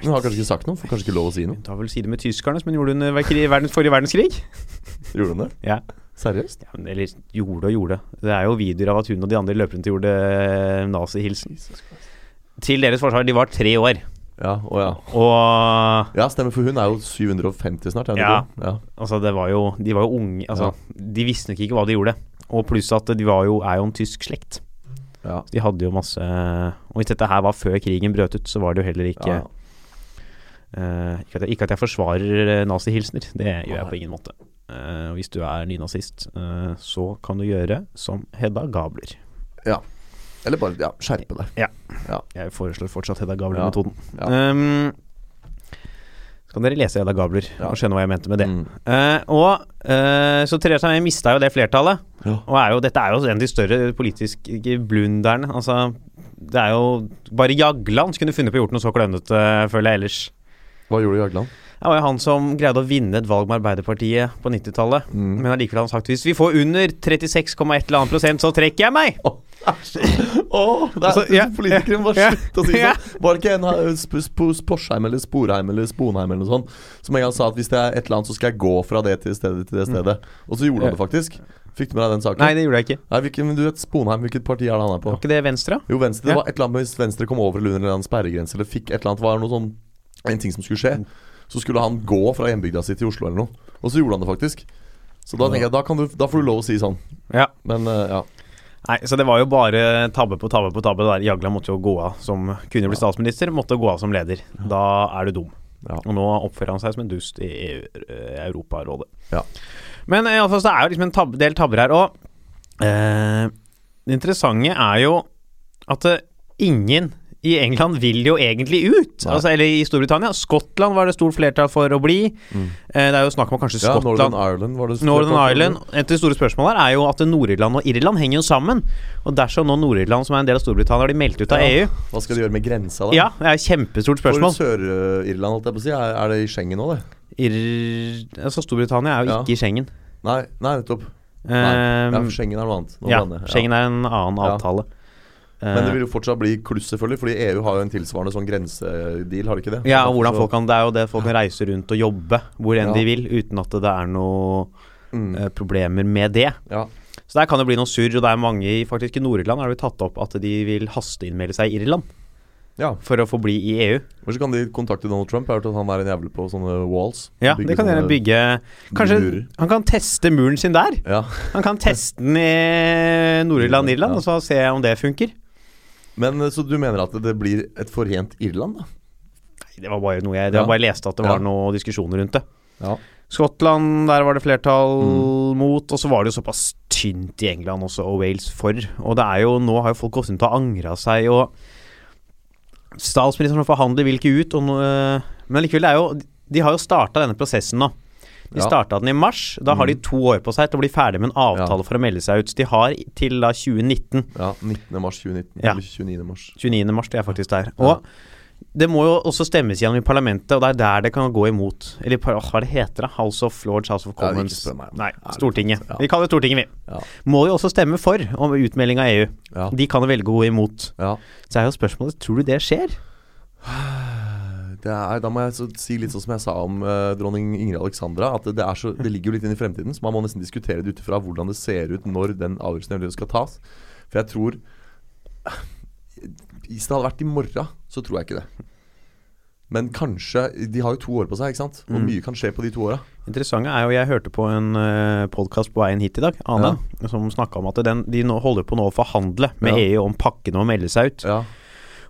Hun har kanskje ikke sagt noe? Får kanskje ikke lov å si noe? Hun tar vel side med tyskerne, som hun gjorde under verdens, forrige verdenskrig. Gjorde hun det? Ja. Seriøst? ja, men- Eller gjorde og gjorde. Det er jo videoer av at hun og de andre løper rundt og gjorde eh, nazihilsen. Til deres forsvar, de var tre år. Ja, å ja. Og Ja, stemmer, for hun er jo 750 snart. Er hun Ja. ikke? ja. altså, det var jo De var jo unge Altså, de visste nok ikke hva de gjorde. Og pluss at de var jo, er jo en tysk slekt. Ja. De hadde jo masse Og hvis dette her var før krigen brøt ut, så var det jo heller ikke Ja. eh, ikke, at jeg, ikke at jeg forsvarer eh, nazihilsener, det gjør jeg på ingen måte. Eh, hvis du er nynazist, eh, så kan du gjøre som Hedda Gabler. Eller bare ja, skjerpe deg. Jeg foreslår fortsatt Hedda Gabler-metoden. Ja. Um, så kan dere lese Hedda Gabler Ja. og skjønne hva jeg mente med det. Mm. Uh, og uh, så Theresa May mista jo det flertallet. Ja. Og er jo, dette er jo en av de større politiske blunderne. Altså, det er jo Bare Jagland som kunne funnet på å gjort noe så klønete, føler jeg ellers. Hva gjorde Jagland? Det var jo han som greide å vinne et valg med Arbeiderpartiet på 90-tallet. Mm. Men allikevel har han sagt hvis vi får under 36,1 eller annet prosent, så trekker jeg meg! Æsj. Åh, det er Altså, ja, Politikere må ja, slutte å si ja. sånn. Var det ikke en eh, sp sp Sporsheim eller Sporheim eller Sponheim eller noe sånt som en gang sa at hvis det er et eller annet, så skal jeg gå fra det til stedet til det stedet. Og så gjorde han det faktisk. Fikk du med deg den saken? Mm. Nei, det gjorde jeg ikke. Nei, hvilken, men du vet Sponheim, hvilket parti er det han er på? Var ikke det Venstre? Jo, Venstre. Det var et eller annet Hvis Venstre kom over eller under en sperregrense, eller fikk et eller annet Var det noe sånn En ting som skulle skje. Så skulle han gå fra hjembygda si til Oslo eller noe. Og så gjorde han det faktisk. Så da tenker jeg Da, kan du, da får du lov å si sånn. Ja. Men uh, ja. Nei, så det var jo bare tabbe på tabbe på tabbe der. Jagland måtte jo gå av som kunne bli statsminister, måtte gå av som leder. Da er du dum. Ja. Og nå oppfører han seg som en dust i EU, eh, Europarådet. Ja. Men eh, iallfall så er jo liksom en tab del tabber her. Og eh, det interessante er jo at ingen i England vil jo egentlig ut. Altså, eller i Storbritannia. Skottland var det stort flertall for å bli. Mm. Eh, det er jo snakk om kanskje ja Skottland Northern Ireland var det Northern Ireland Et av de store spørsmålene her er jo at Nord-Irland og Irland henger jo sammen. Og dersom nå Nord-Irland, som er en del av Storbritannia, har de meldt ut av Ja. EU Hva skal de gjøre med grensa, da? Ja, det er et kjempestort For spørsmål. Sør-Irland, holdt jeg på å si, er, er det i Schengen nå, det? Ir altså Storbritannia er jo Ja. ikke i Schengen. Nei, nei nettopp. Nei. Ja, for Schengen er noe annet. Noe ja. Schengen er en annen Ja. Men det Eh, vil jo fortsatt bli kluss, selvfølgelig, fordi EU har jo en tilsvarende sånn grensedeal, har de ikke det? ja, og hvordan folk kan Det er jo det folk kan reise rundt og jobbe hvor enn Ja. de vil, uten at det er noen mm. eh, problemer med det. Ja. Så der kan det bli noe surr, og det er mange i faktisk i Nord-Irland har det tatt opp at de vil hasteinnmelde seg i Irland ja. for å få bli i EU. Så kan de kontakte Donald Trump. Jeg har hørt at han er en jævel på sånne walls. Ja, det kan gjerne bygge Kanskje murer. han kan teste muren sin der? Ja. Han kan teste den i Nord-Irland, Irland, Ja. og så se om det funker. Men eh, så du mener at det blir et forent Irland, da? Nei, Det var bare noe jeg Det var bare jeg leste at det var noen diskusjoner rundt det. Ja. Skottland, der var det flertall Mm. mot, og så var det jo såpass tynt i England også, og Wales for. Og det er jo Nå har jo folk gått rundt og angra seg, og Statsministeren forhandler vil ikke ut, og øh, men likevel, det er jo De har jo starta denne prosessen nå. De Ja. starta den i mars. Da har de Mm. to år på seg til å bli ferdig med en avtale Ja. for å melde seg ut. Så de har til da 2019. ja 19. mars 2019. Ja. Eller 29. mars. 29. mars, det er faktisk der. Og det må jo også stemmes gjennom i parlamentet, og det er der det kan gå imot. Eller hva det heter da? House of Lords, House of Commons ja, meg Nei, Stortinget. ja. Vi kaller det Stortinget, vi. Ja. Må jo også stemme for om utmelding av EU. De kan velge å gå imot. ja. Så er jo spørsmålet tror du det skjer? Er, da må jeg så si litt sånn som jeg sa om uh, dronning Ingrid Alexandra. At det, så, det ligger jo litt inn i fremtiden, så man må nesten diskutere det ut ifra hvordan det ser ut når den avgjørelsen skal tas. For jeg tror Hvis det hadde vært i morgen, så tror jeg ikke det. Men kanskje De har jo to år på seg, ikke sant? Og Mm. mye kan skje på de to åra. Interessante er jo Jeg hørte på en uh, podkast på veien hit i dag, Ane, som snakka om at den, de nå holder på nå å forhandle med Ja. EU om pakkene og melde seg ut. Ja.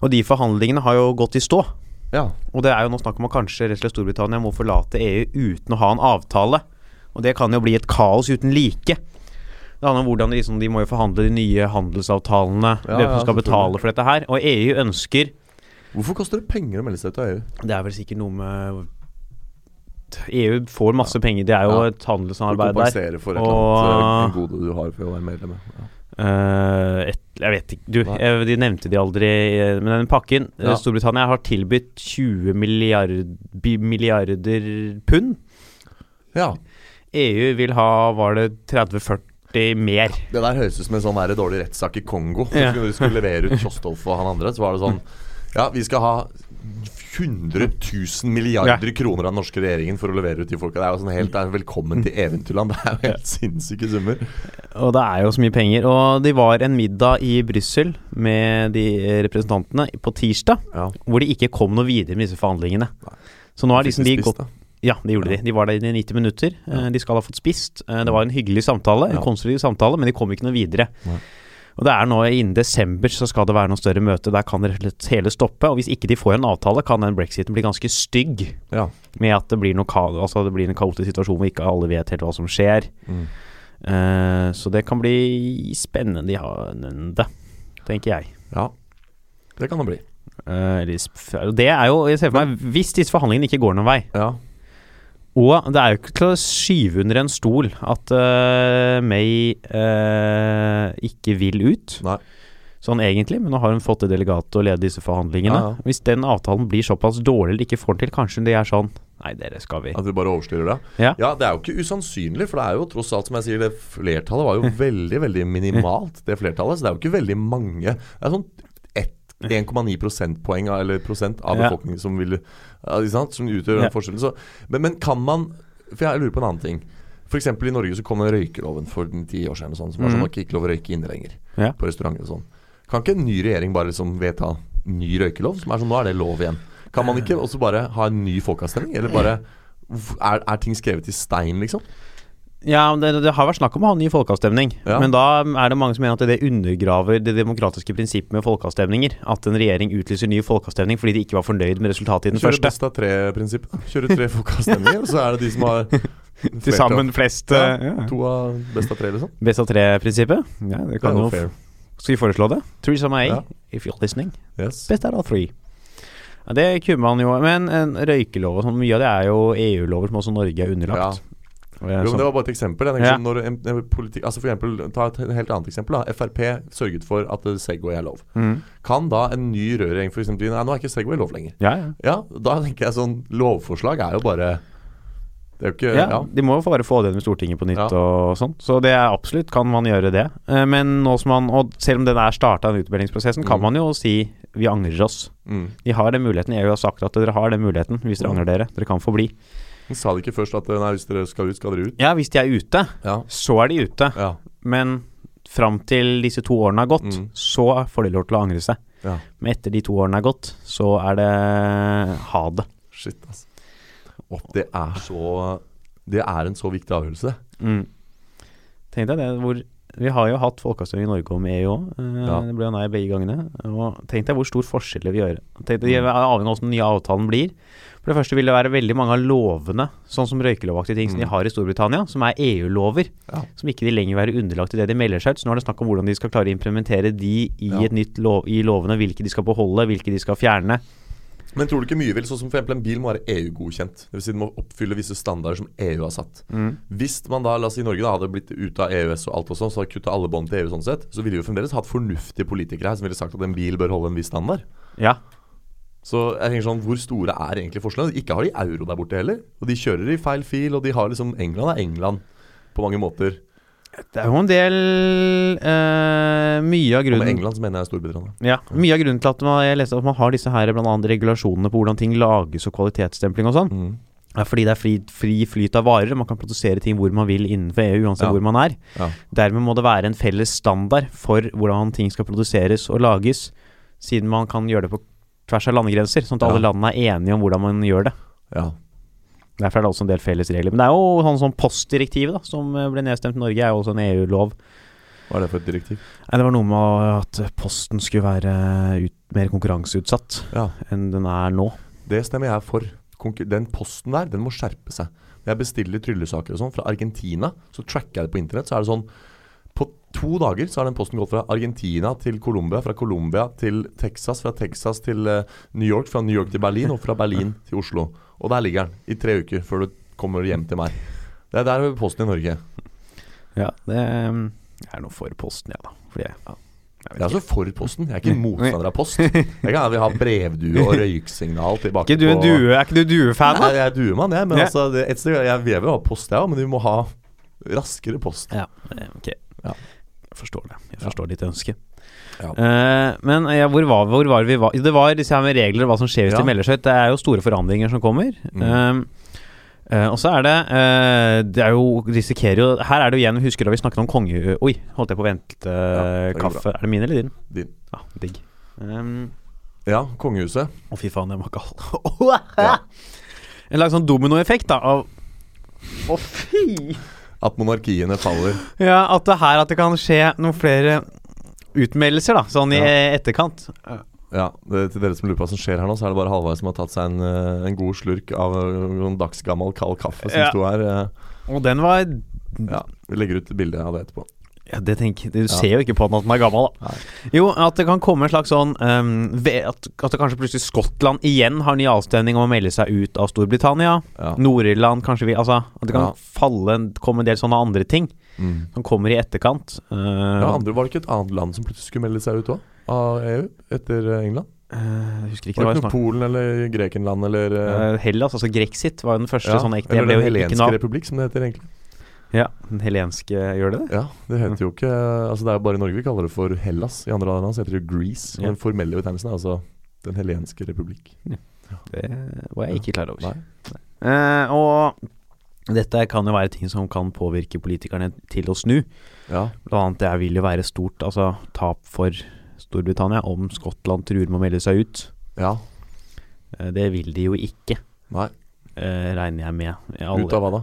Og de forhandlingene har jo gått i stå. Ja. Og det er jo nå snakk om at kanskje rett og slett Storbritannia må forlate EU uten å ha en avtale. Og det kan jo bli et kaos uten like. Det handler om hvordan de, liksom, de må jo forhandle de nye handelsavtalene, Ja, hvem som ja, skal betale for dette her. Og EU ønsker Hvorfor koster det penger å melde seg ut av EU? Det er vel sikkert noe med EU får masse penger, det er jo Ja. et handelssamarbeid der. for et Og- annet eh, en gode du har for å være medlem. Ja. Eh, et, jeg vet ikke Du, eh, de nevnte de aldri. eh, Men den pakken eh, Ja. Storbritannia har tilbudt 20 milliard, milliarder pund. ja. EU vil ha, var det 30-40 mer? Det der høres ut som en sånn der dårlig rettssak i Kongo. Ja. Når du skulle levere ut Kjostolf og han andre, så var det sånn Ja, vi skal ha 100 000 milliarder kroner av den norske regjeringen for å levere ut de folka. Det er jo sånn helt er Velkommen til eventyrland. Det er jo helt sinnssyke summer. Og det er jo så mye penger. Og det var en middag i Brussel med de representantene på tirsdag, Ja. hvor de ikke kom noe videre med disse forhandlingene. Så nå har liksom de gått. Ja, det gjorde Ja. de. De var der i 90 minutter. Eh, De skal ha fått spist. Eh, Det var en hyggelig samtale, en konstruktiv samtale, men de kom ikke noe videre. Nei. Og det er nå innen desember så skal det være noe større møte. Der kan det hele stoppe. Og hvis ikke de får en avtale, kan den brexiten bli ganske stygg. Ja. Med at det blir, noe altså det blir en kaotisk situasjon hvor ikke alle vet helt hva som skjer. Mm. Uh, så det kan bli spennende, tenker jeg. ja. Det kan det bli. Og det er jo Jeg ser for meg Hvis disse forhandlingene ikke går noen vei, Ja. Og det er jo ikke til å skyve under en stol at uh, May uh, ikke vil ut, Nei. sånn egentlig, men nå har hun fått det delegatet til å lede disse forhandlingene. Ja, ja. Hvis den avtalen blir såpass dårlig eller ikke får den til, kanskje de er sånn Nei, dere skal vi. At vi bare overstyrer det? Ja. det er jo ikke usannsynlig, for det er jo tross alt, som jeg sier, det flertallet var jo veldig, veldig minimalt, det flertallet. Så det er jo ikke veldig mange. Det er sånn 1,9 prosentpoeng eller prosent av Ja. befolkningen som vil ja? Som utgjør den forskjellen. Så, men, men kan man For jeg lurer på en annen ting. F.eks. i Norge så kom den røykeloven for ti år siden sånn, som var sånn Mhm. at det ikke lov å røyke inne lenger. Ja. På restauranter og sånn. Kan ikke en ny regjering bare liksom vedta ny røykelov? Som er sånn, nå er det lov igjen. Kan man ikke også bare ha en ny folkeavstemning? Eller bare er, er ting skrevet i stein, liksom? Ja, det, det har vært snakk om å ha ny folkeavstemning. Ja. Men da er det mange som mener at det undergraver det demokratiske prinsippet med folkeavstemninger. At en regjering utlyser ny folkeavstemning fordi de ikke var fornøyd med resultatet i den Kjører første. best av tre-prinsippet. Kjøre tre folkeavstemninger, og så er det de som har Til sammen flest Ja, eh, ja. To av best av tre, liksom. Best av tre-prinsippet? Ja, det kan jo. Skal vi foreslå det? Theresa May, Ja. if you're listening. Yes. Best out of three. Ja, det kunne man jo Men en røykelov og sånn, mye av det er jo EU-lover som også Norge er underlagt. Jo, men sånn- Det var bare et eksempel. Jeg Ja. sånn, når en, en politik, altså for eksempel, Ta et helt annet eksempel. da Frp sørget for at Segway er lov. Mm. Kan da en ny rød regjering f.eks. Nei, nå er ikke Segway lov lenger. Ja, ja. Ja, da tenker jeg sånn Lovforslag er jo bare Det er jo ikke Ja. De må jo bare få det med Stortinget på nytt og sånn. Så det er absolutt kan man gjøre det. Eh, Men nå som man Og selv om den er starta, den utmeldingsprosessen, kan Mm. man jo si vi angrer oss. Mm. De har den muligheten. EU har sagt at dere har den muligheten hvis dere Ja. angrer dere. Dere kan få bli. Men Sa de ikke først at nei, hvis dere skal ut, skal dere ut? Ja, hvis de er ute, Ja. så er de ute. Ja. Men fram til disse to årene har gått, Mm. så får de lov til å angre seg. ja. Men etter de to årene er gått, så er det ha det. Shit, altså. Og det er så Det er en så viktig avgjørelse. Mm. Tenk deg det hvor Vi har jo hatt folkeavstemning i Norge om EU òg. Ja. Det ble jo nei begge gangene. Og tenk deg hvor stor forskjell det vil gjøre. Tenk deg, Mm. Avhengig av hvordan den nye avtalen blir. For det første vil det være veldig mange av lovene, sånn som røykelovaktige ting som de Mm. har i Storbritannia, som er EU-lover. Ja. Som ikke de lenger vil være underlagt i det de melder seg ut. Så nå er det snakk om hvordan de skal klare å implementere de i Ja. et nytt lov, i lovene. Hvilke de skal beholde, hvilke de skal fjerne. Men tror du ikke mye vil Sånn som for en bil må være EU-godkjent. Dvs. Si den må oppfylle visse standarder som EU har satt. Hvis man da, la oss si Norge da hadde blitt ute av EØS og alt og sånn, så hadde kutta alle bånd til EU sånn sett, så ville vi jo fremdeles hatt fornuftige politikere her som ville sagt at en bil bør holde en viss standard. Ja. Så jeg tenker sånn, hvor store er egentlig forskjellene? Ikke har de euro der borte heller. Og de kjører i feil fil, og de har liksom England er England på mange måter. Det er jo en del uh, Mye av Og med grunnen England så mener jeg Storbritannia. Ja, Mye av grunnen til at man, jeg leste at man har disse her blant annet regulasjonene på hvordan ting lages og kvalitetsstempling og sånn, Mm. er fordi det er fri, fri flyt av varer. Man kan produsere ting hvor man vil innenfor EU, uansett Ja. hvor man er. Ja. Dermed må det være en felles standard for hvordan ting skal produseres og lages, siden man kan gjøre det på tvers av landegrenser, sånn at alle landene er enige om hvordan man gjør det. ja. Derfor er det også en del felles regler. Men det er jo sånn som postdirektivet, da, som ble nedstemt i Norge, er jo også en EU-lov. Hva er det for et direktiv? Nei, Det var noe med at posten skulle være ut, mer konkurranseutsatt Ja, enn den er nå. det stemmer jeg for. Konkur den posten der, den må skjerpe seg. Når jeg bestiller tryllesaker og sånn fra Argentina, så tracker jeg det på internett. Så er det sånn På to dager så har den posten gått fra Argentina til Colombia, fra Colombia til Texas, fra Texas til eh, New York, fra New York til Berlin og fra Berlin til Oslo. Og der ligger den i tre uker før du kommer hjem til meg. Det er der posten i Norge. Ja, det um, er noe for posten, ja da. Fordi jeg, ja, jeg Jeg er altså for posten. Jeg er ikke motstander av post. Jeg kan ha har brevdue og røyksignal tilbake ikke. du en due, er ikke du duefan, Nei, da? jeg er duemann, jeg. Men Ja. altså, et sted, jeg vil jo ha post, jeg òg, men vi må ha raskere post. Ja, ok. Ja. Jeg forstår det. Jeg forstår ditt ønske. Ja. Uh, men ja, hvor var, hvor var vi var? Det var disse her med regler og hva som skjer hvis Ja. de melder seg ut. Det er jo store forandringer som kommer. Mm. Uh, uh, og så er det eh, Det er jo risikerer jo Her er det jo igjen Husker du da vi snakket om konge... Oi, holdt jeg på å vente kaffe. Er det min eller din? Din. Ja, digg. Um, Ja, kongehuset. Å, fy faen, det var. Ja. En slags sånn dominoeffekt, da, av Å, fy! At monarkiene faller. Ja, at det her at det kan skje noen flere utmeldelser, da, sånn i Ja. etterkant. Ja, det, Til dere som lurer på hva som skjer her nå, så er det bare Halvard som har tatt seg en, eh, en god slurk av eh, noen dagsgammel kald kaffe som Ja. sto her. eh. Og den var Ja, Vi legger ut bilde av det etterpå. Ja, det tenker Du ser jo ikke på den at den er gammel, da. Jo, at det kan komme en slags sånn um, at, at det kanskje plutselig Skottland igjen har ny avstemning om å melde seg ut av Storbritannia. Ja. Nord-Irland kanskje vi Altså, at det kan Ja. falle komme en del sånne andre ting Mm. som kommer i etterkant. Uh, Ja, andre Var det ikke et annet land som plutselig skulle melde seg ut òg? Av EU? Etter eh, England? Uh, jeg husker ikke Var det det var Polen eller Grekenland eller uh... Hellas, altså Grexit, var jo den første ja, sånn ekte Eller Den helenske republikk, som det heter egentlig. Ja, den helenske Gjør det? Ja, Det heter jo ikke Altså Det er jo bare i Norge vi kaller det for Hellas. I andre land heter det Greece. Ja. Og den formelle betegnelsen er altså Den helenske republikk. Det var jeg ikke klar over. Nei. Eh, og dette kan jo være ting som kan påvirke politikerne til å snu. Ja. Blant annet det vil jo være stort altså, tap for Storbritannia om Skottland truer med å melde seg ut. ja. Eh, det vil de jo ikke, Nei. eh, regner jeg med. Alle- Ut av hva da?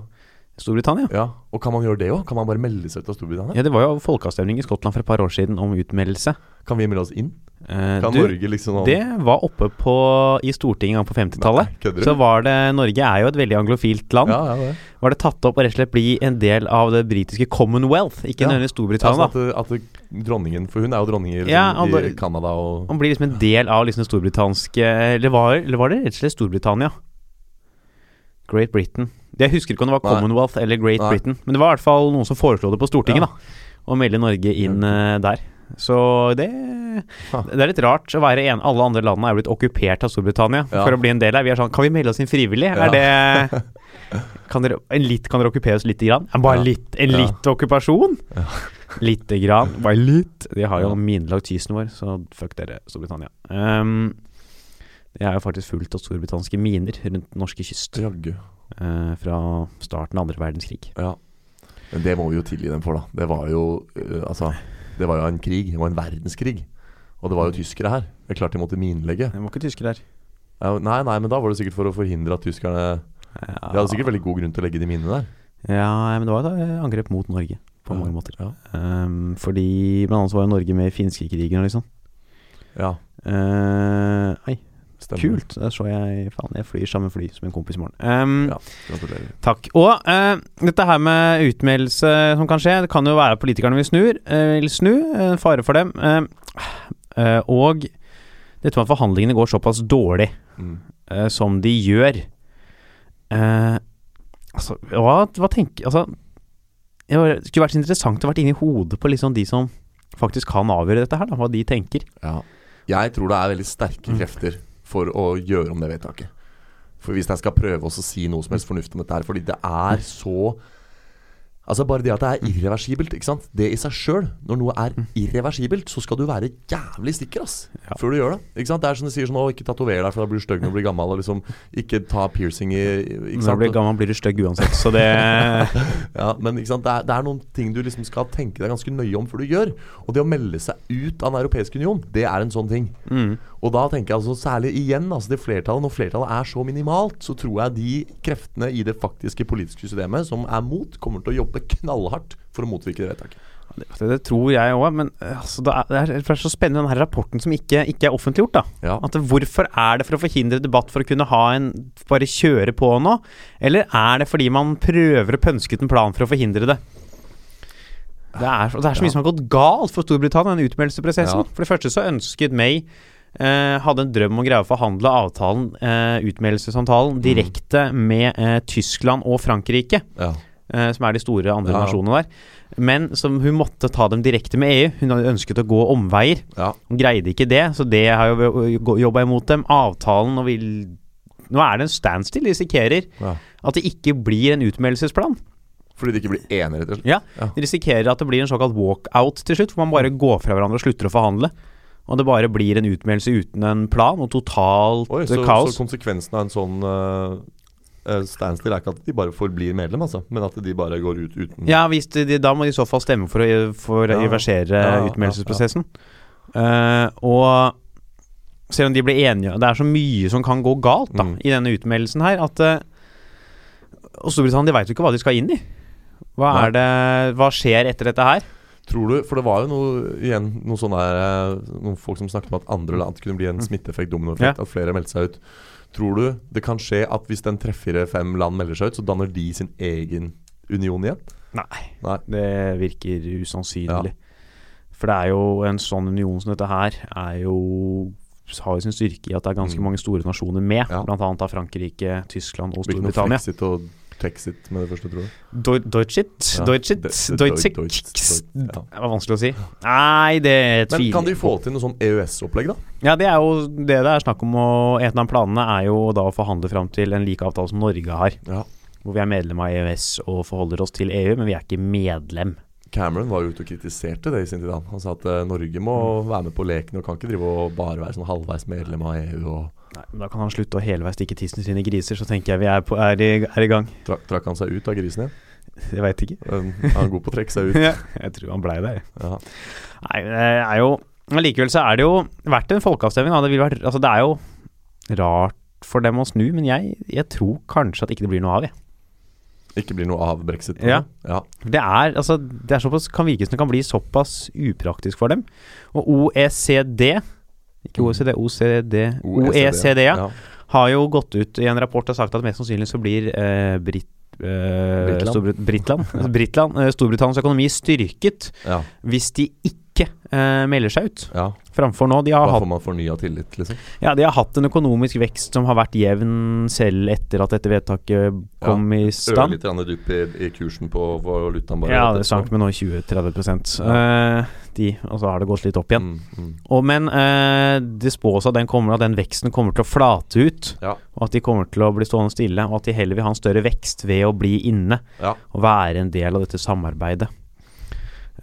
Storbritannia? Ja. Og kan man gjøre det òg? Kan man bare melde seg ut av Storbritannia? Ja, det var jo folkeavstemning i Skottland for et par år siden om utmeldelse. Kan vi melde oss inn? Eh, Kan du, Norge liksom det var oppe på, i Stortinget en gang på 50-tallet. Nei, kødder du? Så var det Norge er jo et veldig anglofilt land. Ja, ja, det. Var det tatt opp å rett og slett bli en del av det britiske Commonwealth, ikke Ja. nødvendigvis Storbritannia. Altså at, at dronningen For hun er jo dronning i, Ja, liksom, i Canada og Han blir liksom en del av liksom det storbritanske Eller var, eller var det rett og slett Storbritannia? Great Britain. Jeg husker ikke om det var. Commonwealth eller Great Nei. Britain, men det var i hvert fall noen som foreslo det på Stortinget, da. Å melde Norge inn uh, der. Så det Det er litt rart å være en Alle andre landene er blitt okkupert av Storbritannia Ja. for å bli en del her. Vi er sånn Kan vi melde oss inn frivillig? Ja. Er det kan dere, en litt, kan dere okkupere oss lite grann? Bare Ja. litt? En litt okkupasjon? Lite grann. Bare litt. De har jo minelagt kysten vår, så fuck dere, Storbritannia. Um, det er jo faktisk fullt av storbritanniske miner rundt den norske kyst Jaggu. Eh, fra starten av andre verdenskrig. Ja. Men det må vi jo tilgi dem for, da. Det var jo uh, Altså, det var jo en krig. Det var en verdenskrig. Og det var jo tyskere her. Det er klart de måtte minelegge. Det var ikke tyskere her. Ja, nei, nei, men da var det sikkert for å forhindre at tyskerne Ja, De hadde sikkert veldig god grunn til å legge de minene der. ja, men det var et eh, angrep mot Norge på Ja. mange måter. Ja. Um, fordi blant annet så var jo Norge med i finskekrigen og liksom. ja Uh, nei, stemmer. kult. Da så jeg Faen, jeg flyr samme fly som en kompis i morgen. Um, Ja, gratulerer. Takk. Og uh, dette her med utmeldelse som kan skje, det kan jo være at politikerne vil snu. uh, vil snu. En fare for dem. Eh, eh, og dette med at forhandlingene går såpass dårlig Mm. eh, som de gjør eh, Altså, hva, hva tenker Altså, det skulle vært så interessant å vært inni hodet på liksom de som faktisk kan avgjøre dette her, da, hva de tenker. Ja. Jeg tror det er veldig sterke Mm. For å gjøre om det vedtaket. For hvis jeg skal prøve å si noe som helst fornuft om dette her, fordi det er så Altså Bare det at det er irreversibelt, ikke sant. Det i seg sjøl, når noe er irreversibelt, så skal du være jævlig sikker ass. Ja. Før du gjør det. Ikke sant. Det er som de sier sånn Å, ikke tatover deg, for da blir du stygg når du blir gammel. Og liksom Ikke ta piercing i Ikke Når du blir gammel, blir du stygg uansett, så det Ja, men ikke sant? Det, er, det er noen ting du liksom skal tenke deg ganske nøye om før du gjør. Og det å melde seg ut av Den europeiske union, det er en sånn ting. mm. Og da tenker jeg altså særlig igjen, altså det flertallet, når flertallet er så minimalt, så tror jeg de kreftene i det faktiske politiske systemet som er mot, kommer til å jobbe knallhardt for å motvirke det vedtaket. Det, det tror jeg òg, men eh, altså, det, er, det, er, så spennende den her rapporten som ikke, ikke er offentliggjort. da Ja. At Hvorfor er det for å forhindre debatt for å kunne ha en bare kjøre på nå? Eller er det fordi man prøver å pønske ut en plan for å forhindre det? Det er, det er så mye Ja. som har gått galt for Storbritannia, den utmeldelsesprosessen. Ja. For det første så ønsket May eh, hadde en drøm om å greie å forhandle avtalen, eh, utmeldelsesavtalen, direkte med eh, Tyskland og Frankrike Ja. eh, som er de store andre Ja. nasjonene der. Men som hun måtte ta dem direkte med EU. Hun hadde ønsket å gå omveier. ja. Hun greide ikke det, så det har jo jobba imot dem. Avtalen og vil Nå er det en standstill. De risikerer Ja. at det ikke blir en utmeldelsesplan. Fordi de ikke blir enige, rett og slett. Ja, Ja. De risikerer at det blir en såkalt walkout til slutt, hvor man bare går fra hverandre og slutter å forhandle. Og det bare blir en utmeldelse uten en plan, og totalt Oi, så, kaos. så konsekvensen av en sånn uh, uh, standstill er ikke at de bare forblir medlem, altså, men at de bare går ut uten Ja, de, da må de i så fall stemme for å, for Ja, reversere ja, utmeldelsesprosessen. Eh, og selv om de blir enige Det er så mye som kan gå galt da Mm. i denne utmeldelsen her, at uh, Og Storbritannia de veit jo ikke hva de skal inn i. Hva det Hva skjer etter dette her? Tror du, For det var jo noe igjen noe sånn der, eh, noen folk som snakket om at andre land kunne bli en smitteeffekt, dominoeffekt, at flere meldte seg ut. Tror du det kan skje at hvis den tre-fire-fem land melder seg ut, så danner de sin egen union igjen? Nei. Nei. Det virker usannsynlig. For det er jo en sånn union som dette her er jo har jo sin styrke i at det er ganske Mm. mange store nasjoner med, Ja. annet av Frankrike, Tyskland og Blir ikke noe Storbritannia. Texit med det første, tror du? Deu- Deutschit? Ja, Deutschit? Deutschit? Det var vanskelig å si. Nei, det Men tviler kan de få til noe sånn EØS-opplegg, da? Ja, det er jo det det er snakk om. Og en av planene er jo da å forhandle fram til en lik avtale som Norge har. Ja. Hvor vi er medlem av EØS og forholder oss til EU, men vi er ikke medlem. Cameron var jo ute og kritiserte det i sin tid. Han, sa at eh, Norge må være med på leken og kan ikke drive og bare være sånn halvveis medlem av EU. Og Nei, men Da kan han slutte å helveis stikke tissen i griser, så tenker jeg vi er, på, er, i, er i gang. trakk, trakk han seg ut av grisen igjen? Jeg veit ikke. Um, er han god på å trekke seg ut? Ja, jeg tror han blei der. Ja. Nei, det er jo Allikevel så er det jo verdt en folkeavstemning. Det, altså det er jo rart for dem å snu, men jeg, jeg tror kanskje at ikke det blir noe av. Jeg. Ikke blir noe av brexit? Ja. ja. Det er, altså, det er såpass, kan virke som det kan bli såpass upraktisk for dem. Og OECD Ikke OECD, OCD OECD, ja, ja. har jo gått ut i en rapport og sagt at mest sannsynlig så blir eh, Brit, eh, Britland. Storbrit Britland, Britland eh, Storbritannias økonomi styrket ja. hvis de ikke eh, melder seg ut. ja. Framfor nå. De har, Da hatt, får man fornya tillit, liksom. ja, de har hatt en økonomisk vekst som har vært jevn selv etter at dette vedtaket kom i Øle stand. grann dupp i, i kursen på valutaen, bare. Ja, det sank med nå 20-30 eh, de, Og så har det gått litt opp igjen. Mm, mm. Og, men eh, det spås at den, kommer, at den veksten kommer til å flate ut. Ja. Og at de kommer til å bli stående stille. Og at de heller vil ha en større vekst ved å bli inne Ja. og være en del av dette samarbeidet.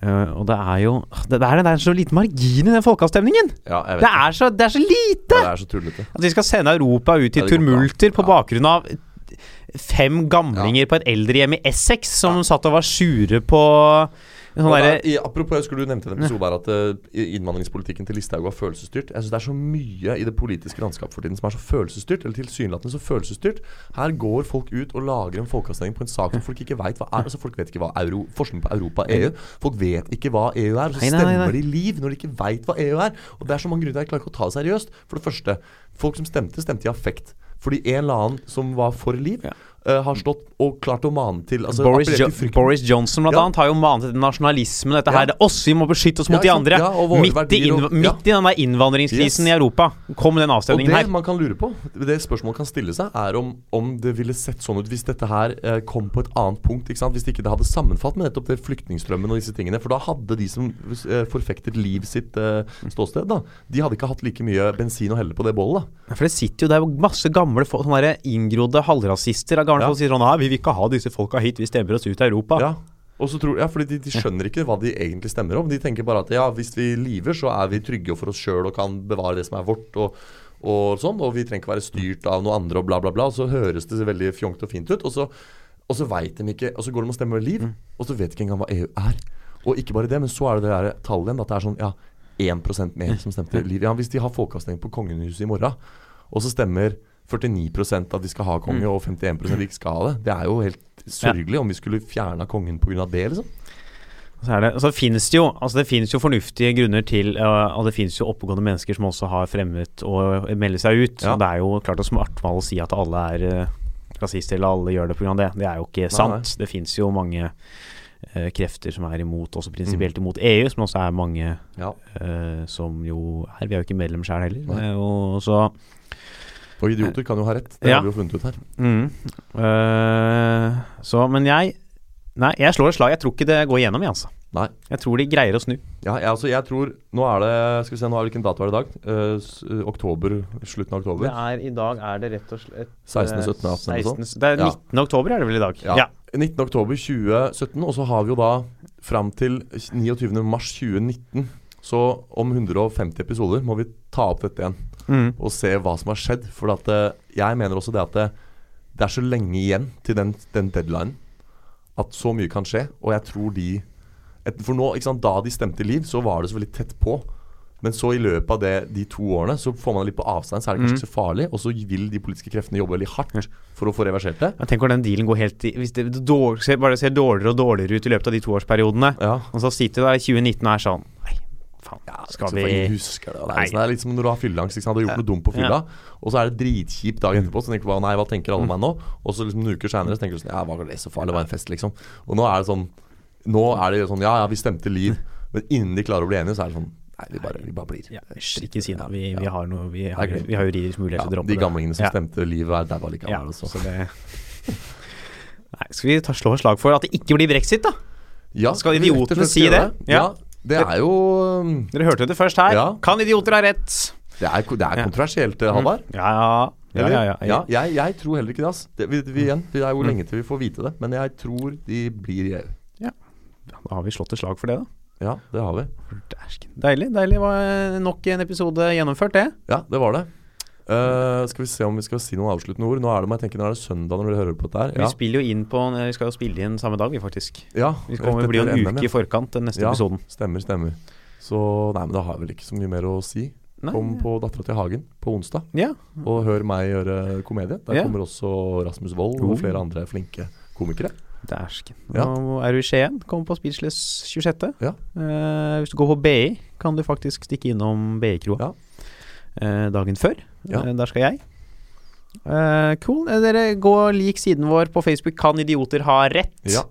Eh, og det er jo Det, det, er, det er så liten margin i den folkeavstemningen! ja, Det er så, det er så lite! Ja, det er så tullete. At vi skal sende Europa ut i Ja, tumulter på bakgrunn av fem gamlinger på et eldrehjem i Essex som satt og var sure på der, i, apropos, jeg skulle du nevnte en episode her at uh, innvandringspolitikken til Listhaug var følelsesstyrt. Jeg synes Det er så mye i det politiske landskapet for tiden som er så følelsesstyrt, eller tilsynelatende så følelsesstyrt. Her går folk ut og lager en folkeavstemning på en sak som folk ikke veit hva er. Altså Folk vet ikke hva euro, forskning på Europa er EU. Folk vet ikke hva EU er, og så stemmer de liv når de ikke veit hva EU er. Og det er så mange grunner til at jeg klarer ikke å ta det seriøst. For det første, folk som stemte, stemte i affekt. Fordi en eller annen som var for liv, Ja. Eh, har stått og klart å mane til altså, Boris, jo til. Boris Johnson blant Ja. annet har jo manet til nasjonalismen. Dette Ja. her, det er oss, vi må beskytte oss mot Ja, de andre. Midt, i og- midt i den der innvandringskrisen Yes. i Europa kom den Og det her. man kan lure på, det spørsmålet kan stille seg, er om, om det ville sett sånn ut hvis dette her eh, kom på et annet punkt. Ikke sant? Hvis ikke det hadde sammenfatt med nettopp det flyktningstrømmen og disse tingene. For da hadde de som eh, forfektet liv sitt eh, ståsted, da De hadde ikke hatt like mye bensin å helle på det bålet. da For det sitter jo der masse gamle sånne inngrodde halvrasister av Ja. folk sier sånn Nei, vi vil ikke ha disse folka hit, vi stemmer oss ut av Europa. Ja. Og så tror, ja, fordi de, de skjønner ikke hva de egentlig stemmer om. De tenker bare at ja, hvis vi lyver, så er vi trygge for oss sjøl og kan bevare det som er vårt. Og, og sånn, og vi trenger ikke være styrt av noen andre og bla, bla, bla. Og så høres det veldig fjongt og fint ut. Og så, og så vet de ikke Og så går de og stemmer med liv, og så vet de ikke engang hva EU er. Og ikke bare det, men så er det det der tallet igjen. At det er sånn ja, 1% mer som stemte liv. Ja, hvis de har folkeavstemning på kongehuset i morgen, og så stemmer 49% at de skal ha konge, og 51 de ikke skal ha det. Det er jo helt sørgelig om vi skulle fjerna kongen pga. det, liksom. Så, det, så finnes det jo altså det finnes jo fornuftige grunner til uh, Og det finnes jo oppegående mennesker som også har fremmet å melde seg ut. Ja. Det er jo klart å svartmale å si at alle er uh, rasister eller alle gjør det pga. det. Det er jo ikke Nei, sant. Det finnes jo mange uh, krefter som er imot, også prinsipielt imot EU, som også er mange Ja. uh, som jo er Vi er jo ikke medlem sjøl heller. og så Og idioter kan jo ha rett. Det Ja. har vi jo funnet ut her. mm, uh, Så, men jeg Nei, jeg slår et slag. Jeg tror ikke det går igjennom, jeg, altså. Nei. Jeg tror de greier å snu. Ja, jeg, altså, jeg tror Nå er det Skal vi se, nå er det hvilken dato er det i dag? Uh, eh, oktober. Slutten av oktober. Det er, I dag er det rett og slett 16., 17., 18. 16. Det er Ja. 19. oktober er det vel i dag? Ja. 19. oktober 2017, og så har vi jo da fram til 29. mars 2019. Så om 150 episoder må vi ta opp dette igjen Mm. og se hva som har skjedd. For at, eh, jeg mener også det at det, det er så lenge igjen til den, den deadlinen at så mye kan skje. Og jeg tror de et, For nå, sant, da de stemte Liv, så var det så veldig tett på. Men så i løpet av det, de to årene så får man det litt på avstand, så er det kanskje Mm. ikke så farlig. Og så vil de politiske kreftene jobbe veldig hardt for å få reversert det. Tenk hvordan den dealen går helt i Hvis det dår, ser, bare ser dårligere og dårligere ut i løpet av de toårsperiodene, Ja. og så sitter du der i 2019 og er sånn Nei, faen, Ja, skal vi husker det. og Det er, litt som når du har fylleangst. Liksom. Du har gjort noe dumt på fylla, og så er det dritkjipt dagen etterpå. Så tenker du bare nei, hva tenker alle meg nå? Og så liksom noen uker seinere tenker du sånn ja, var det så farlig? Det var en fest, liksom. Og nå er det sånn Nå er det sånn ja, ja, vi stemte Liv, men innen de klarer å bli enige, så er det sånn Nei, vi bare, vi bare blir. ja, Ikke si det. Vi, vi har noe Vi har, vi har juridisk mulighet Ja, til å droppe det. de gamlingene som Ja. stemte Liv, er daua likevel. Ja, også. så det Nei, skal vi ta, slå et slag for at det ikke blir brexit, da? Ja, Skal idiotene si det? det? Ja. Ja. Det er jo um, Dere hørte det først her. Ja. Kan idioter ha rett? Det er, det er kontroversielt, eh, Halvard. Ja, ja. Ja, ja, ja. ja jeg, jeg tror heller ikke det. ass det, vi, vi, igjen, Det er jo lenge til vi får vite det, men jeg tror de blir i EU. Da har vi slått et slag for det, da. Ja, det har vi. Deilig. Deilig. Det var nok en episode gjennomført, det. Ja, det var det. Eh, skal vi se om vi skal si noen avsluttende ord. Nå er det, må jeg tenke, nå er det søndag når dere hører på dette her. Vi spiller jo inn på Vi skal jo spille inn samme dag, vi, faktisk. ja Vi kommer, bli en uke ja. i forkant den neste Ja. episoden. Stemmer, stemmer. Så nei, men da har jeg vel ikke så mye mer å si. Nei, Kom på Dattera til Hagen på onsdag, Ja. og hør meg gjøre komedie. Der Ja. kommer også Rasmus Wold og flere andre flinke komikere. Dæsken. Ja. Er du i Skien. Kom på Speechless 26. Ja. Eh, hvis du går på BI, kan du faktisk stikke innom BI-kroa Ja. eh, dagen før. Ja. Eh, der skal jeg. Uh, cool. Eh, dere gå lik siden vår på Facebook. Kan idioter ha rett? Ja.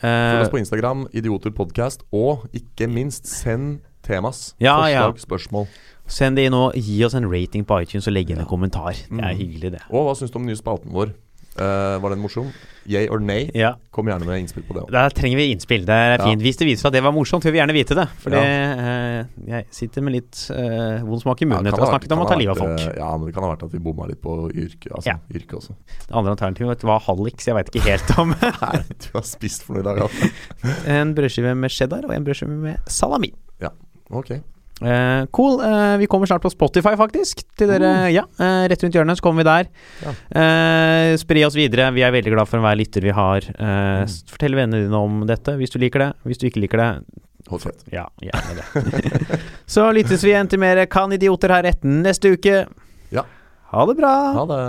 Følg oss på Instagram, Idioterpodcast, og ikke minst send temas. Ja, ja. Spørsmål. send det inn og gi oss en rating på iTunes og legg inn en kommentar. Det er Mm. hyggelig, det. Og hva syns du om den nye spalten vår? Eh, var den morsom? Yay or nay? Ja. Kom gjerne med innspill på det Også. Der trenger vi innspill. Det er Ja. fint. Hvis det viser seg at det var morsomt, vil vi gjerne vite det. For Ja. uh, jeg sitter med litt uh, vond smak i munnen etter å ha snakket om å ta livet av folk. Ja, men det kan ha vært at vi bomma litt på yrket. Altså, Ja. Yrke også. Det andre alternativet var halliks, jeg veit ikke helt om. Nei, du har spist for noe i dag, altså. en brødskive med cheddar og en brødskive med salami. Ja, Ok. Eh, cool. Uh, vi kommer snart på Spotify, faktisk. Til dere, ja, uh, Rett rundt hjørnet så kommer vi der. Ja. Spre oss videre. Vi er veldig glad for enhver lytter vi har. S- Fortell vennene dine om dette hvis du liker det. Hvis du ikke liker det, Hold kjeft. ja, gjerne det. så lyttes vi igjen til mer Kan idioter ha rett neste uke. Ja. Ha det bra. Ha det.